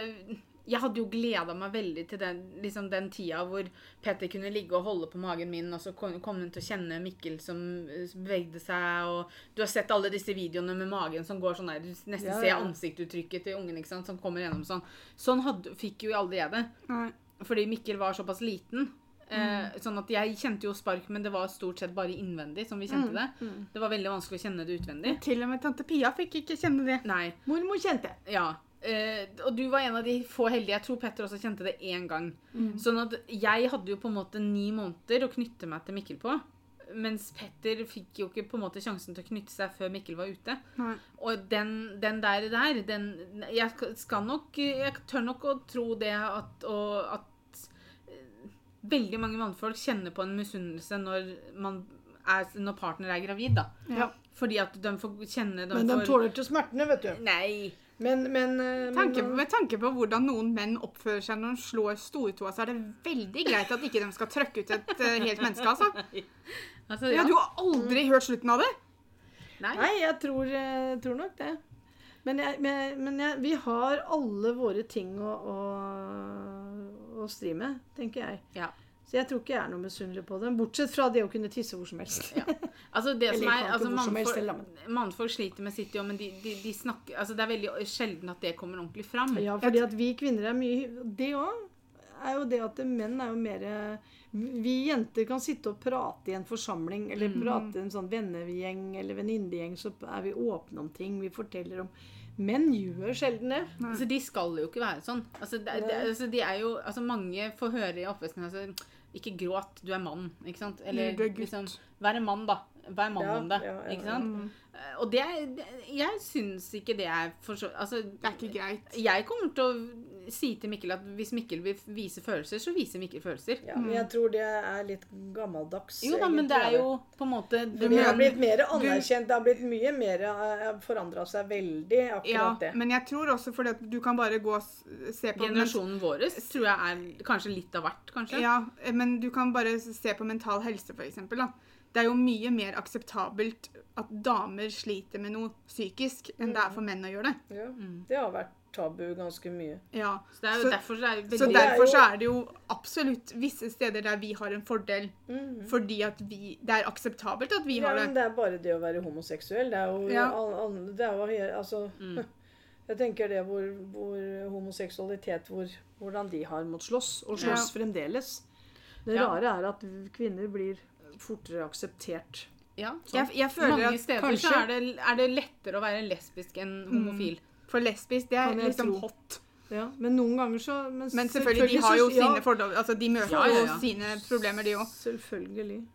jeg hadde jo gleda meg veldig til den, liksom den tida hvor Petter kunne ligge og holde på magen min, og så kom, kom hun til å kjenne Mikkel som eh, bevegde seg, og du har sett alle disse videoene med magen som går sånn der, du nesten Ja, ser ansiktuttrykket ansiktsuttrykket til ungen, ikke sant, som kommer gjennom sånn. Sånn hadde, fikk jo aldri jeg det. Nei. Fordi Mikkel var såpass liten. Mm. sånn at jeg kjente jo spark, men det var stort sett bare innvendig som vi kjente det. Det var veldig vanskelig å kjenne det utvendig. Til og med tante Pia fikk ikke kjenne det. Nei. Mormor kjente. Ja. Eh, og du var en av de få heldige. Jeg tror Petter også kjente det én gang. Sånn at jeg hadde jo på en måte ni måneder å knytte meg til Mikkel på. Mens Petter fikk jo ikke på en måte sjansen til å knytte seg før Mikkel var ute. Nei. Og den, den der, der den, Jeg skal nok Jeg tør nok å tro det at, og at eh, veldig mange mannfolk kjenner på en misunnelse når, man er, når partner er gravid. da. Ja. Fordi at de får kjenne de Men de får, tåler ikke smertene, vet du. Nei. Men, men, men Tanke, med tanke på hvordan noen menn oppfører seg når de slår stortåa, så er det veldig greit at ikke de skal trøkke ut et eh, helt menneske, altså. (laughs) Altså, Ja, ja. du har aldri hørt slutten av det? Nei. Nei, jeg tror, eh, tror nok det. Men, jeg, men, men jeg, vi har alle våre ting å, å, å stri med, tenker jeg. Ja. Så jeg tror ikke jeg er noe misunnelig på det. Bortsett fra det å kunne tisse hvor som helst. Ja. (laughs) Altså det Eller som er, altså ikke som helst, mannfolk, mannfolk sliter med sitt jo, men de, de, de snakker Altså det er veldig sjelden at det kommer ordentlig fram. Ja, fordi at vi kvinner er mye Det òg er jo det at menn er jo mer Vi jenter kan sitte og prate i en forsamling, eller prate i en sånn vennegjeng eller venninnegjeng, så er vi åpne om ting. Vi forteller om Menn gjør sjelden det. Altså De skal jo ikke være sånn. Altså, det, de, altså, de er jo, altså Mange får høre i oppveksten altså, Ikke gråt, du er mann. ikke sant? Eller Du er gutt. liksom Vær en mann, da. Vær mann Ja, om det. ja, ja, ikke sant? Eh, Og det, er- Jeg syns ikke det er for så Altså Det er ikke greit. Jeg kommer til å si til Mikkel at hvis Mikkel vil vise følelser, så viser Mikkel følelser. Ja, men jeg tror det er litt gammeldags. Jo da, men det er jo på en måte Det har blitt mer anerkjent. Det har blitt mye mer forandra seg veldig, akkurat Ja, det. men jeg tror også fordi at du kan bare gå og se på Generasjonen vår tror jeg er kanskje litt av hvert, kanskje. Ja, men du kan bare se på mental helse, for eksempel. Da. Det er jo mye mer akseptabelt at damer sliter med noe psykisk, enn det er for menn å gjøre det. Ja, det har vært tabu ganske mye. Ja. Så det er jo Så- derfor det er veldig Så det er derfor jo- så er det jo absolutt visse steder der vi har en fordel, fordi at vi, det er akseptabelt at vi Ja, har men det. det er bare det å være homoseksuell. Det er jo, Ja. all, all, det er jo Altså mm. (laughs) Jeg tenker det hvor, hvor homoseksualitet hvor, Hvordan de har måttet slåss, og slåss fremdeles. Det Ja. rare er at kvinner blir fortere akseptert. Ja, Jeg, jeg føler Mange at steder kanskje- så er det, er det lettere å være lesbisk enn homofil. for lesbisk, det er liksom tro. hot. Ja, men noen ganger så Men, Men selvfølgelig, de har jo så- ja, sine fordommer. Altså, de møter Ja, ja, ja. jo sine problemer, de òg. Selvfølgelig.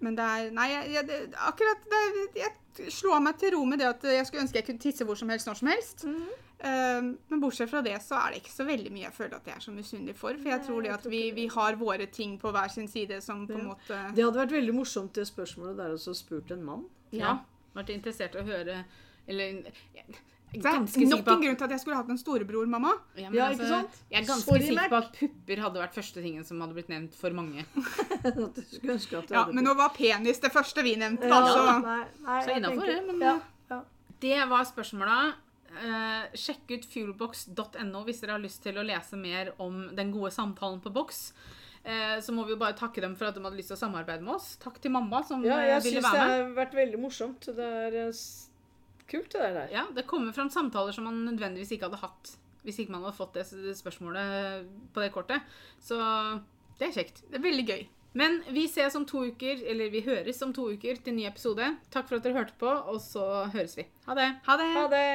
Men det er Nei, jeg, jeg, det, akkurat det, Jeg slår meg til ro med det at jeg skulle ønske jeg kunne tisse hvor som helst, når som helst. Mhm. Eh, men bortsett fra det, så er det ikke så veldig mye jeg føler at jeg er så misunnelig for. For jeg tror det at vi, vi har våre ting på hver sin side som på en Ja. måte Det hadde vært veldig morsomt det spørsmålet der også spurt en mann. Ja. Vært interessert i å høre Eller er er ganske sikker nok en grunn til at jeg skulle hatt en storebror, mamma. Ja, men Ja, altså, ikke sant? Jeg er ganske Sorry, sikker på at pupper hadde vært første tingen som hadde blitt nevnt for mange. (laughs) At du ønske at du Ja, hadde Men nå var penis det første vi nevnte, Ja, altså. Så nei, nei, Så innafor det, men- ja, ja. Det var spørsmåla. Eh, sjekk ut fuelbox.no hvis dere har lyst til å lese mer om den gode samtalen på boks. Eh, så må vi jo bare takke dem for at de hadde lyst til å samarbeide med oss. Takk til mamma som ja, eh, jeg ville syns det har vært veldig morsomt. Det er kult, det der. Ja, Det kommer fram samtaler som man nødvendigvis ikke hadde hatt hvis ikke man hadde fått det spørsmålet på det kortet. Så det er kjekt. det er veldig gøy. Men vi ses om to uker, eller vi høres om to uker til ny episode. Takk for at dere hørte på, og så høres vi. Ha det. Ha det. Ha det.